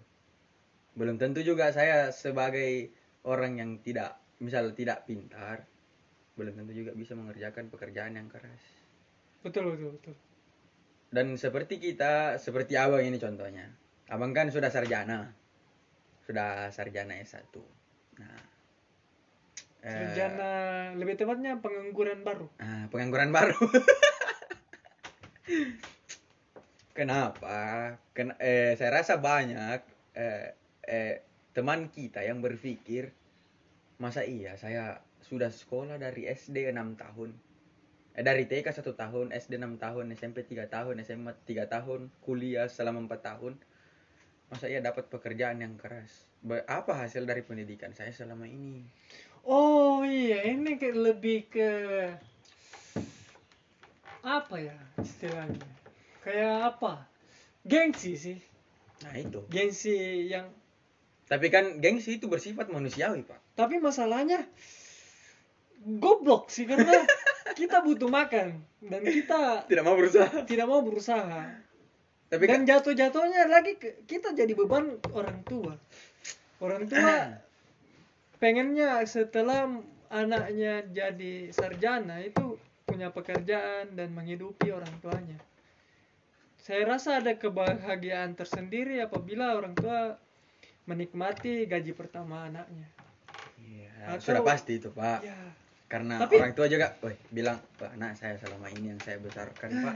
Belum tentu juga saya sebagai orang yang tidak misal tidak pintar belum tentu juga bisa mengerjakan pekerjaan yang keras. Betul betul betul. Dan seperti kita seperti abang ini contohnya. Abang kan sudah sarjana sudah sarjana S1 nah eh, Sarjana lebih tepatnya pengangguran baru. Ah, pengangguran baru. Kenapa? Ken eh, saya rasa banyak eh, eh, teman kita yang berpikir masa iya saya sudah sekolah dari SD 6 tahun? Eh, dari TK satu tahun SD 6 tahun SMP 3 tahun SMA 3 tahun kuliah selama 4 tahun masa iya dapat pekerjaan yang keras apa hasil dari pendidikan saya selama ini Oh iya, ini kayak lebih ke apa ya istilahnya? Kayak apa? Gengsi sih. nah itu Gengsi yang tapi kan gengsi itu bersifat manusiawi pak tapi masalahnya goblok sih karena kita butuh makan dan kita tidak mau berusaha tidak mau berusaha. Tapi kan Dan jatuh-jatuhnya lagi ke- kita jadi beban orang tua. Orang tua pengennya setelah anaknya jadi sarjana itu punya pekerjaan dan menghidupi orang tuanya. Saya rasa ada kebahagiaan tersendiri apabila orang tua menikmati gaji pertama anaknya. Iya, Atau- sudah pasti itu pak Ya, karena Tapi- orang tua juga woi bilang "Wah, anak saya selama ini yang saya besarkan pak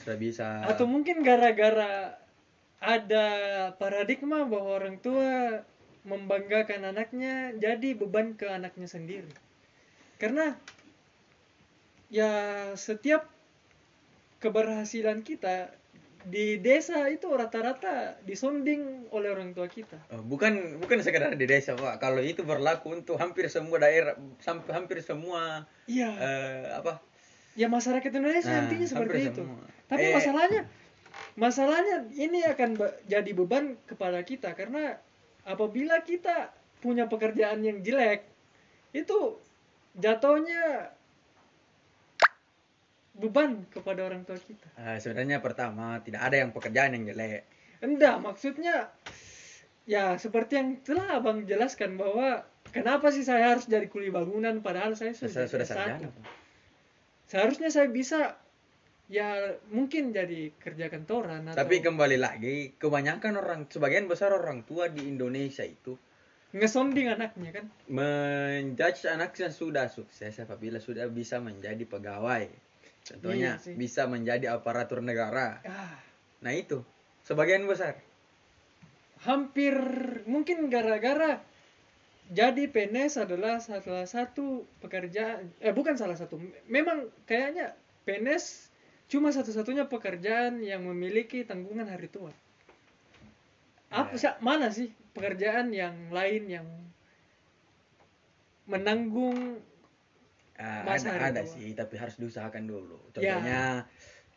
sudah bisa atau mungkin gara-gara ada paradigma bahwa orang tua membanggakan anaknya jadi beban ke anaknya sendiri. Karena ya setiap keberhasilan kita di desa itu rata-rata disonding oleh orang tua kita. Oh, bukan bukan sekedar di desa pak kalau itu berlaku untuk hampir semua daerah sampai hampir semua Iya. eh, apa ya masyarakat Indonesia Nah, intinya seperti itu. semua. Tapi Eh. masalahnya masalahnya ini akan be- jadi beban kepada kita karena apabila kita punya pekerjaan yang jelek itu jatuhnya beban kepada orang tua kita. eh, sebenarnya pertama tidak ada yang pekerjaan yang jelek Enggak, maksudnya ya seperti yang telah Abang jelaskan bahwa kenapa sih saya harus jadi kuli bangunan padahal saya sudah, sudah sudah S1. sarjana Seharusnya saya bisa ya mungkin jadi kerja kantoran atau tapi kembali lagi kebanyakan orang sebagian besar orang tua di Indonesia itu ngesonding anaknya kan. menjudge anaknya sudah sukses apabila sudah bisa menjadi pegawai. Contohnya Iya bisa menjadi aparatur negara. Ah, nah itu. Sebagian besar. Hampir mungkin gara-gara jadi PNS adalah salah satu pekerjaan eh bukan salah satu memang kayaknya PNS cuma satu-satunya pekerjaan yang memiliki tanggungan hari tua apa Ya. sa- mana sih pekerjaan yang lain yang menanggung Ah, Masa ada, hari ada tua. sih tapi harus diusahakan dulu Ya. contohnya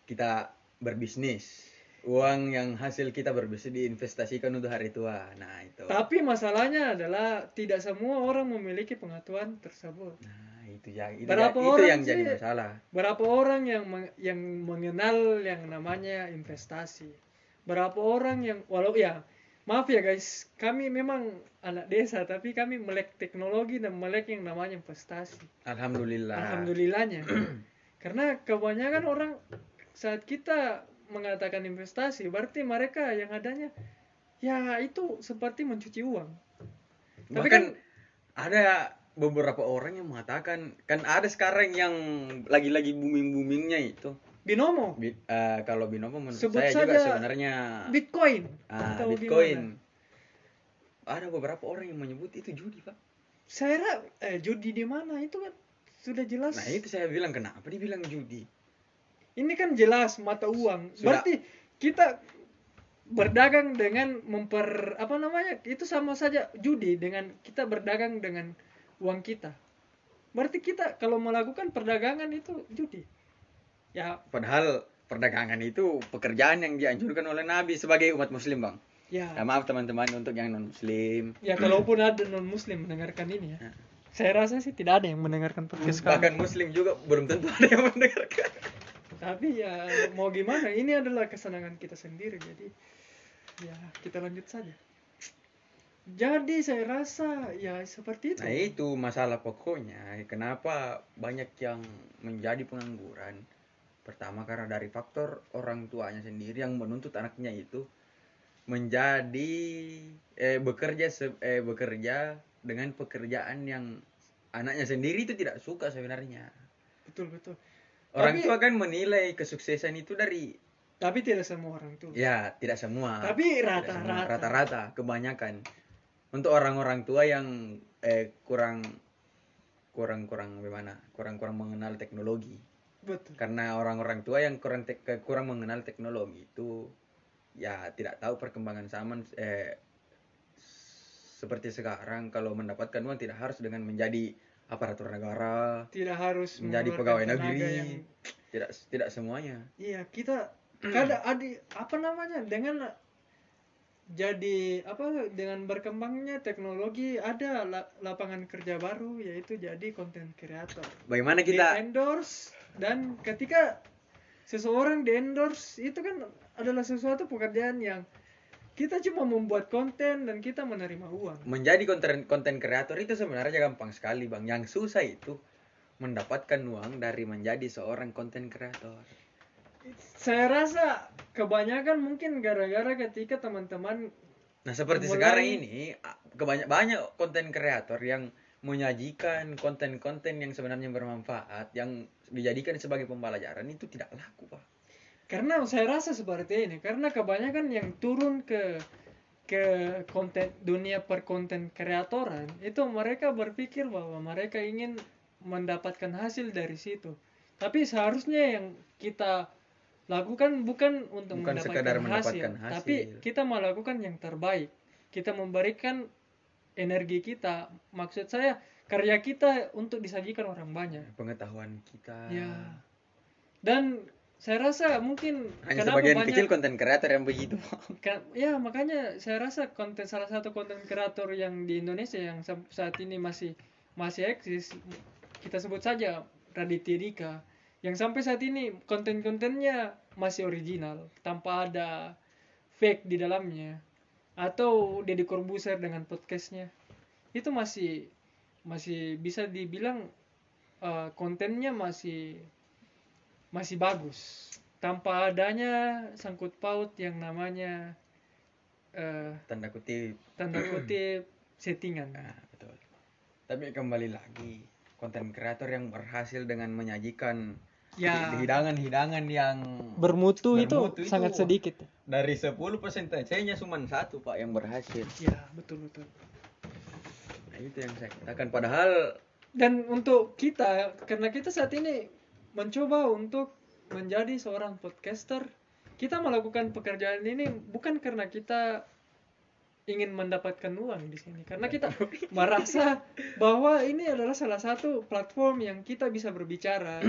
kita berbisnis uang yang hasil kita berbisnis diinvestasikan untuk hari tua nah itu tapi masalahnya adalah tidak semua orang memiliki pengetahuan tersebut nah itu ya itu, Berapa ya- itu orang yang jadi sih? masalah Berapa orang yang meng- yang mengenal yang namanya investasi? Berapa orang yang walau ya maaf ya guys, kami memang anak desa tapi kami melek teknologi dan melek yang namanya investasi. alhamdulillah Alhamdulillahnya. Karena kebanyakan orang saat kita mengatakan investasi berarti mereka yang adanya ya itu seperti mencuci uang. Tapi bahkan kan- ada beberapa orang yang mengatakan kan ada sekarang yang lagi-lagi booming boomingnya itu. Binomo, Bi- eh, kalau binomo menurut Sebut saya juga sebenarnya Bitcoin, ah, atau bitcoin. Gimana? ada beberapa orang yang menyebut itu judi pak. Saya eh judi di mana? Itu kan sudah jelas. nah itu saya bilang kenapa dibilang judi Ini kan jelas mata uang. Sudah. Berarti kita berdagang dengan memper apa namanya? Itu sama saja judi dengan kita berdagang dengan uang kita. Berarti kita kalau melakukan perdagangan itu judi. Ya, Padahal perdagangan itu pekerjaan yang dianjurkan oleh Nabi sebagai umat Muslim, bang. ya. Ya, maaf teman-teman untuk yang non Muslim. Ya kalaupun ada non muslim mendengarkan ini ya. Ya. Saya rasa sih tidak ada yang mendengarkan podcast kami. Bahkan Muslim juga belum tentu ada yang mendengarkan. Tapi ya mau gimana? Ini adalah kesenangan kita sendiri. Jadi ya kita lanjut saja. Jadi saya rasa ya seperti itu. Nah itu masalah pokoknya. Kenapa banyak yang menjadi pengangguran? Pertama karena dari faktor orang tuanya sendiri yang menuntut anaknya itu menjadi eh bekerja se- eh bekerja dengan pekerjaan yang anaknya sendiri itu tidak suka sebenarnya. Betul betul. Orang Tapi- tua kan menilai kesuksesan itu dari Tapi tidak semua orang tua. ya tidak semua. Tapi rata-rata. rata-rata kebanyakan untuk orang-orang tua yang eh kurang kurang kurang bagaimana kurang kurang mengenal teknologi Betul. karena orang-orang tua yang kurang tek- kurang mengenal teknologi itu ya tidak tahu perkembangan zaman eh seperti sekarang kalau mendapatkan uang tidak harus dengan menjadi aparatur negara Tidak harus menjadi pegawai negeri yang- tidak tidak semuanya Iya kita kada adi apa namanya dengan jadi apa dengan berkembangnya teknologi ada la- lapangan kerja baru yaitu jadi content creator. bagaimana Di kita endorse dan ketika seseorang di endorse itu kan adalah sesuatu pekerjaan yang kita cuma membuat konten dan kita menerima uang. menjadi konten konten kreator itu sebenarnya gampang sekali bang. Yang susah itu mendapatkan uang dari menjadi seorang konten kreator. Saya rasa kebanyakan mungkin gara-gara ketika teman-teman nah seperti Mulai- sekarang ini kebanyak banyak konten kreator yang menyajikan konten-konten yang sebenarnya bermanfaat yang dijadikan sebagai pembelajaran itu tidak laku pak karena saya rasa seperti ini karena kebanyakan yang turun ke ke konten dunia perkonten kreatoran itu mereka berpikir bahwa mereka ingin mendapatkan hasil dari situ. Tapi seharusnya yang kita lakukan bukan untuk Bukan mendapatkan, sekadar hasil, mendapatkan tapi hasil. kita melakukan yang terbaik. Kita memberikan energi kita maksud saya karya kita untuk disajikan orang banyak. Pengetahuan kita. Ya. Dan saya rasa mungkin hanya kenapa sebagian banyak kecil konten kreator yang begitu Ka- ya makanya saya rasa konten salah satu konten kreator yang di Indonesia yang saat ini masih masih eksis kita sebut saja Raditya Dika. Yang sampai saat ini konten-kontennya masih original tanpa ada fake di dalamnya atau Deddy Corbuzier dengan podcastnya. Itu masih masih bisa dibilang eh, kontennya masih masih bagus. Tanpa adanya sangkut paut yang namanya eh, tanda kutip. tanda kutip settingan. Nah, betul. Tapi kembali lagi, konten kreator yang berhasil dengan menyajikan ya. hidangan-hidangan yang bermutu, Bermutu itu, itu- sangat sedikit. Dari 10 persentasenya cuma satu pak yang berhasil. ya betul betul. Nah, itu yang saya katakan. Padahal dan untuk kita karena kita saat ini mencoba untuk menjadi seorang podcaster. Kita melakukan pekerjaan ini bukan karena kita ingin mendapatkan uang di sini karena kita merasa bahwa ini adalah salah satu platform yang kita bisa berbicara.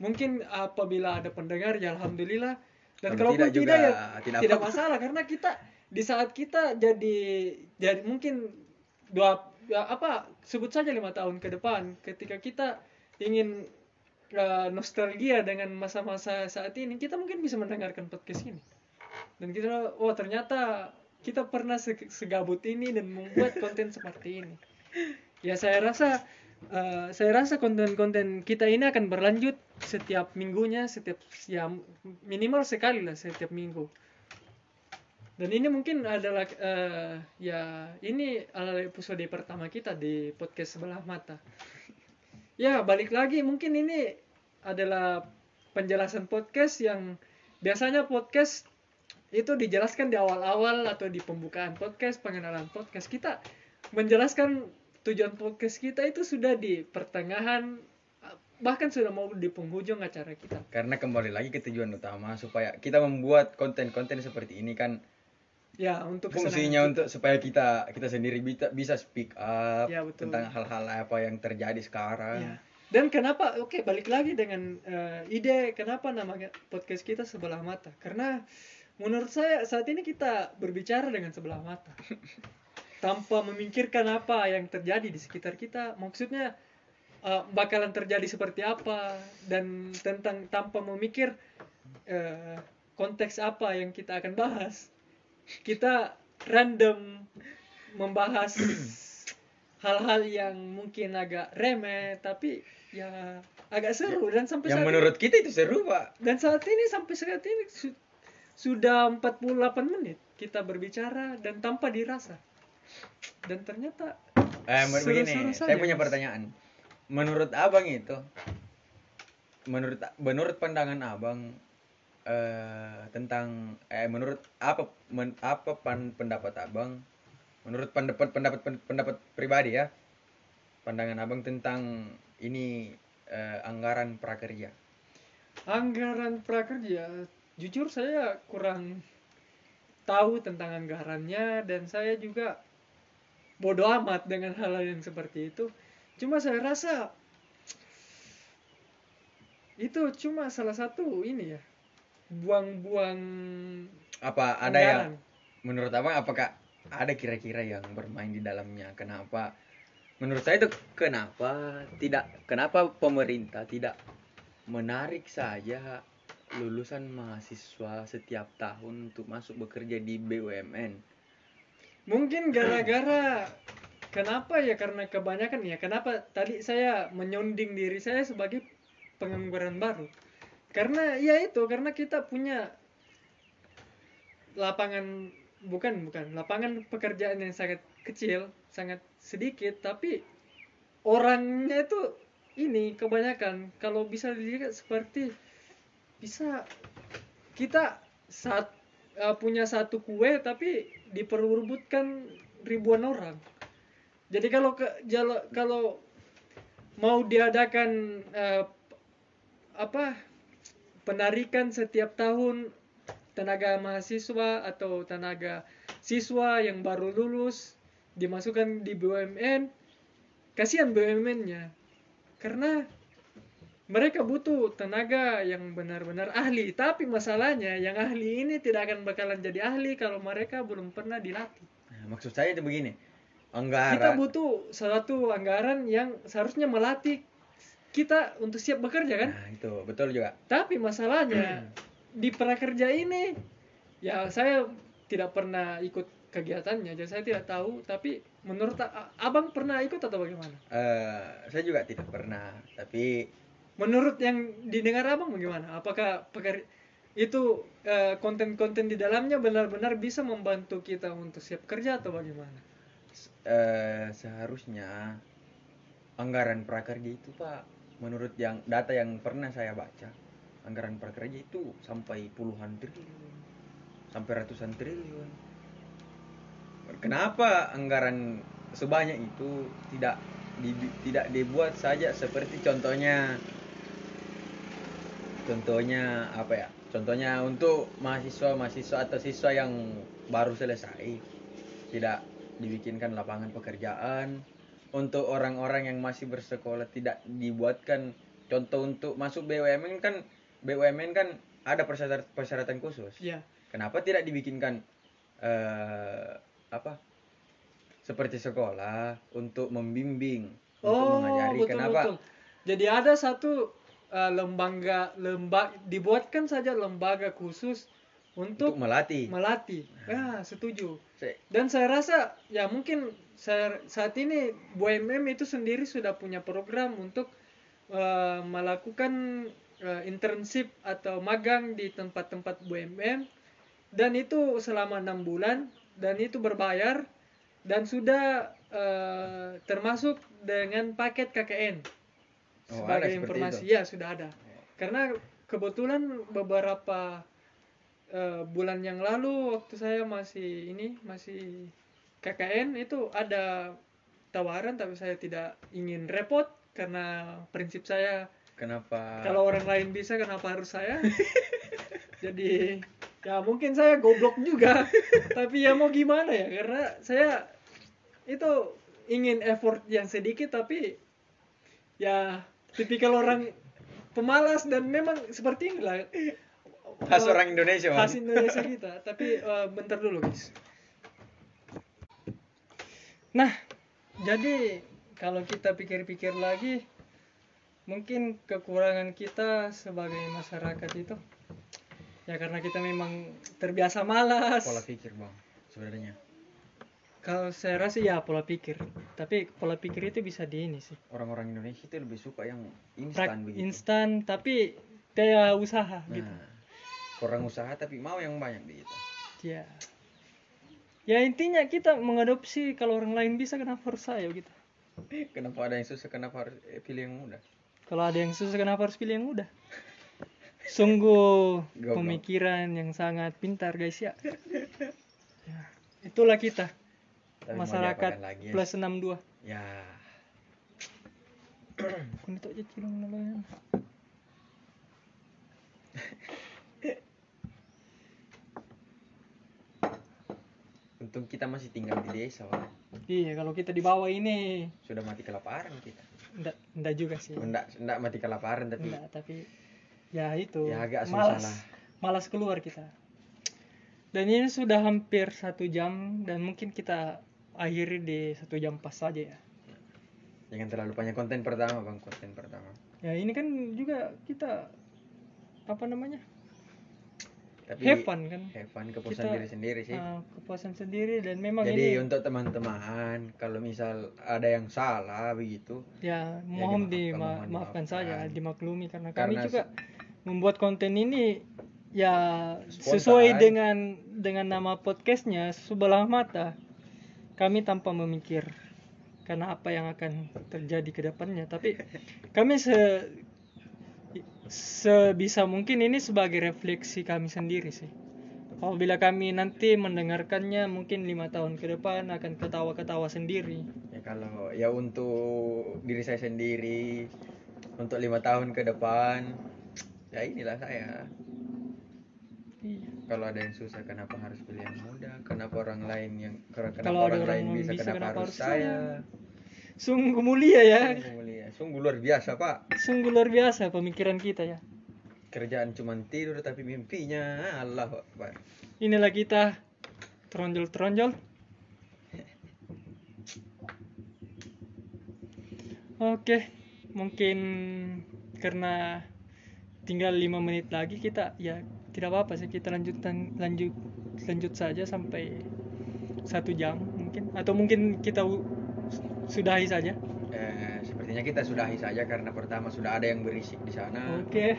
Mungkin apabila ada pendengar ya alhamdulillah. Dan Kalau tidak tidak, ya tidak tidak masalah karena kita di saat kita jadi jadi mungkin dua ya apa sebut saja lima tahun ke depan ketika kita ingin uh, nostalgia dengan masa-masa saat ini kita mungkin bisa mendengarkan podcast ini. Dan kita oh ternyata kita pernah se- segabut ini dan membuat konten seperti ini. Ya saya rasa uh, saya rasa konten-konten kita ini akan berlanjut setiap minggunya setiap ya minimal sekali lah setiap minggu. Dan ini mungkin adalah eh, ya ini adalah episode pertama kita di podcast sebelah mata ya balik lagi. Mungkin ini adalah penjelasan podcast yang biasanya podcast itu dijelaskan di awal-awal atau di pembukaan podcast pengenalan podcast kita. Menjelaskan tujuan podcast kita itu sudah di pertengahan bahkan sudah mau di penghujung acara kita. Karena kembali lagi ke tujuan utama supaya kita membuat konten-konten seperti ini kan ya untuk fungsinya untuk supaya kita kita sendiri bisa bisa speak up Ya, betul. tentang hal-hal apa yang terjadi sekarang. Ya. Dan kenapa? Oke, balik lagi dengan eh, ide kenapa namanya podcast kita sebelah mata? Karena menurut saya saat ini kita berbicara dengan sebelah mata. Tanpa memikirkan apa yang terjadi di sekitar kita. Maksudnya eh, bakalan terjadi seperti apa dan tentang tanpa memikir eh, konteks apa yang kita akan bahas. Kita random membahas hal-hal yang mungkin agak remeh tapi ya agak seru dan sampai Yang saat menurut kita itu seru, Pak. dan saat ini sampai saat ini su- sudah 48 menit kita berbicara dan tanpa dirasa dan ternyata Eh, Seru-seru begini, saja, saya punya pertanyaan. Menurut Abang itu menurut menurut pandangan Abang eh tentang eh menurut apa men- apa pan- pendapat Abang? Menurut pendapat pendapat pen- pendapat pribadi ya. Pandangan Abang tentang ini eh, anggaran prakerja. Anggaran prakerja jujur saya kurang tahu tentang anggarannya dan saya juga bodoh amat dengan hal yang seperti itu. Cuma saya rasa itu cuma salah satu ini ya buang-buang apa ada yang menurut abang apakah ada kira-kira yang bermain di dalamnya? Kenapa? Menurut saya itu kenapa tidak kenapa pemerintah tidak menarik saja lulusan mahasiswa setiap tahun untuk masuk bekerja di BUMN Mungkin gara-gara kenapa ya? Karena kebanyakan ya. Kenapa tadi saya menyonding diri saya sebagai pengangguran baru. Karena ya itu karena kita punya lapangan bukan bukan lapangan pekerjaan yang sangat kecil, sangat sedikit tapi orangnya itu ini kebanyakan. Kalau bisa dilihat seperti bisa kita saat eh, punya satu kue tapi diperebutkan ribuan orang. Jadi kalau ke jalo- kalau mau diadakan eh, apa penarikan setiap tahun tenaga mahasiswa atau tenaga siswa yang baru lulus dimasukkan di BUMN kasihan BUMN-nya karena mereka butuh tenaga yang benar-benar ahli. Tapi masalahnya yang ahli ini tidak akan bakalan jadi ahli kalau mereka belum pernah dilatih. Nah, maksud saya itu begini kita anggaran butuh suatu anggaran yang seharusnya melatih kita untuk siap bekerja kan? Nah itu. Betul juga. Tapi masalahnya di prakerja ini ya saya tidak pernah ikut kegiatannya. Jadi saya tidak tahu tapi menurut abang pernah ikut atau bagaimana? Eh, saya juga tidak pernah. Tapi menurut yang didengar abang bagaimana? Apakah peker- itu eh, konten-konten di dalamnya benar-benar bisa membantu kita untuk siap kerja atau bagaimana? Eh, seharusnya anggaran prakerja itu pak menurut yang data yang pernah saya baca anggaran prakerja itu sampai puluhan triliun sampai ratusan triliun. Kenapa anggaran sebanyak itu tidak di- tidak dibuat saja seperti contohnya contohnya apa ya? Contohnya untuk mahasiswa mahasiswa atau siswa yang baru selesai tidak dibikinkan lapangan pekerjaan untuk orang-orang yang masih bersekolah tidak dibuatkan contoh untuk masuk BUMN kan BUMN kan ada persyaratan persyaratan khusus. Ya kenapa tidak dibikinkan eh apa seperti sekolah untuk membimbing untuk oh mengajari? betul kenapa? betul. Jadi ada satu eh, lembaga lembaga dibuatkan saja lembaga khusus untuk untuk melatih. melatih. Ya setuju. Se- dan saya rasa ya mungkin saya, saat ini BUMN itu sendiri sudah punya program untuk eh, melakukan eh, internship atau magang di tempat-tempat BUMN dan itu selama enam bulan dan itu berbayar dan sudah eh, termasuk dengan paket KKN Oh, sebagai informasi. itu. ya sudah ada. Karena kebetulan beberapa eh, bulan yang lalu waktu saya masih ini masih KKN itu ada tawaran tapi saya tidak ingin repot karena prinsip saya kenapa? kalau orang lain bisa kenapa harus saya? Jadi ya mungkin saya goblok juga tapi ya mau gimana ya? Karena saya itu ingin effort yang sedikit tapi ya tipikal orang pemalas dan memang seperti inilah khas orang Indonesia khas Indonesia kita. Tapi eh, bentar dulu guys. Nah jadi kalau kita pikir-pikir lagi mungkin kekurangan kita sebagai masyarakat itu ya karena kita memang terbiasa malas. Pola pikir bang sebenarnya. Kalau saya rasa ya pola pikir. Tapi pola pikir itu bisa di ini sih. Orang-orang Indonesia itu lebih suka yang instan begitu. instan tapi kayak usaha nah gitu kurang usaha tapi mau yang banyak begitu ya. Ya intinya kita mengadopsi kalau orang lain bisa kenapa harus saya gitu? Kenapa ada yang susah kenapa harus eh, pilih yang mudah? Kalau ada yang susah kenapa harus pilih yang mudah? Sungguh Goblok. pemikiran yang sangat pintar guys ya, Ya, itulah kita. Tapi masyarakat lagi? ya? plus 62 ya. Kung ito aja cilong na untung kita masih tinggal di desa Bang. Iya, kalau kita di bawah ini sudah mati kelaparan kita enggak enggak juga sih. enggak enggak mati kelaparan tapi Enggak, tapi ya itu Ya, agak malas. susah lah. Malas keluar kita. Dan ini sudah hampir satu jam dan mungkin kita akhiri di satu jam pas saja ya. jangan terlalu banyak konten pertama bang konten pertama Ya ini kan juga kita apa namanya tapi have fun kan? have fun kepuasan Kita, diri sendiri sih. Ah, kepuasan sendiri dan memang jadi ini untuk teman-teman kalau misal ada yang salah begitu ya Ya, mohon dimaafkan, mohon dimaafkan saja dimaklumi karena kami Karena juga membuat konten ini ya Spontan. sesuai dengan dengan nama podcastnya sebelah mata. Kami tanpa memikir karena apa yang akan terjadi ke depannya. Tapi kami se sebisa mungkin ini sebagai refleksi kami sendiri sih. Apabila kami nanti mendengarkannya mungkin lima tahun ke depan akan ketawa-ketawa sendiri. ya kalau ya untuk diri saya sendiri untuk lima tahun ke depan ya inilah saya Iya. kalau ada yang susah kenapa harus pilih yang mudah kenapa orang lain yang kenapa Kalau orang, orang lain bisa, bisa, kenapa, kenapa harus harus saya Sungguh mulia ya. sungguh mulia sungguh luar biasa pak Sungguh luar biasa pemikiran kita ya. kerjaan cuma tidur tapi mimpinya Allah Akbar Inilah kita teronjol-teronjol. Oke, mungkin karena tinggal lima menit lagi kita ya tidak apa-apa sih kita lanjutkan lanjut lanjut saja sampai satu jam mungkin atau mungkin kita sudahi saja. eh, sepertinya kita sudahi saja karena pertama sudah ada yang berisik di sana Oke,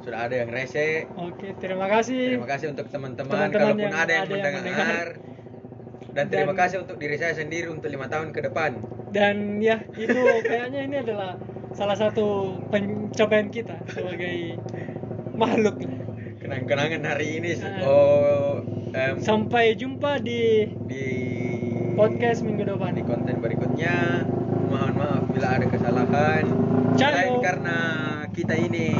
sudah ada yang rese oke terima kasih. terima kasih untuk teman-teman kalaupun yang ada yang ada yang mendengar mendengar. dan terima Dan- kasih untuk diri saya sendiri untuk lima tahun ke depan Dan ya itu kayaknya ini adalah salah satu pencapaian kita sebagai makhluk. kenang-kenangan hari ini Ah. oh em, Sampai jumpa di di podcast minggu depan. di konten berikutnya mohon maaf bila ada kesalahan. Selain karena kita ini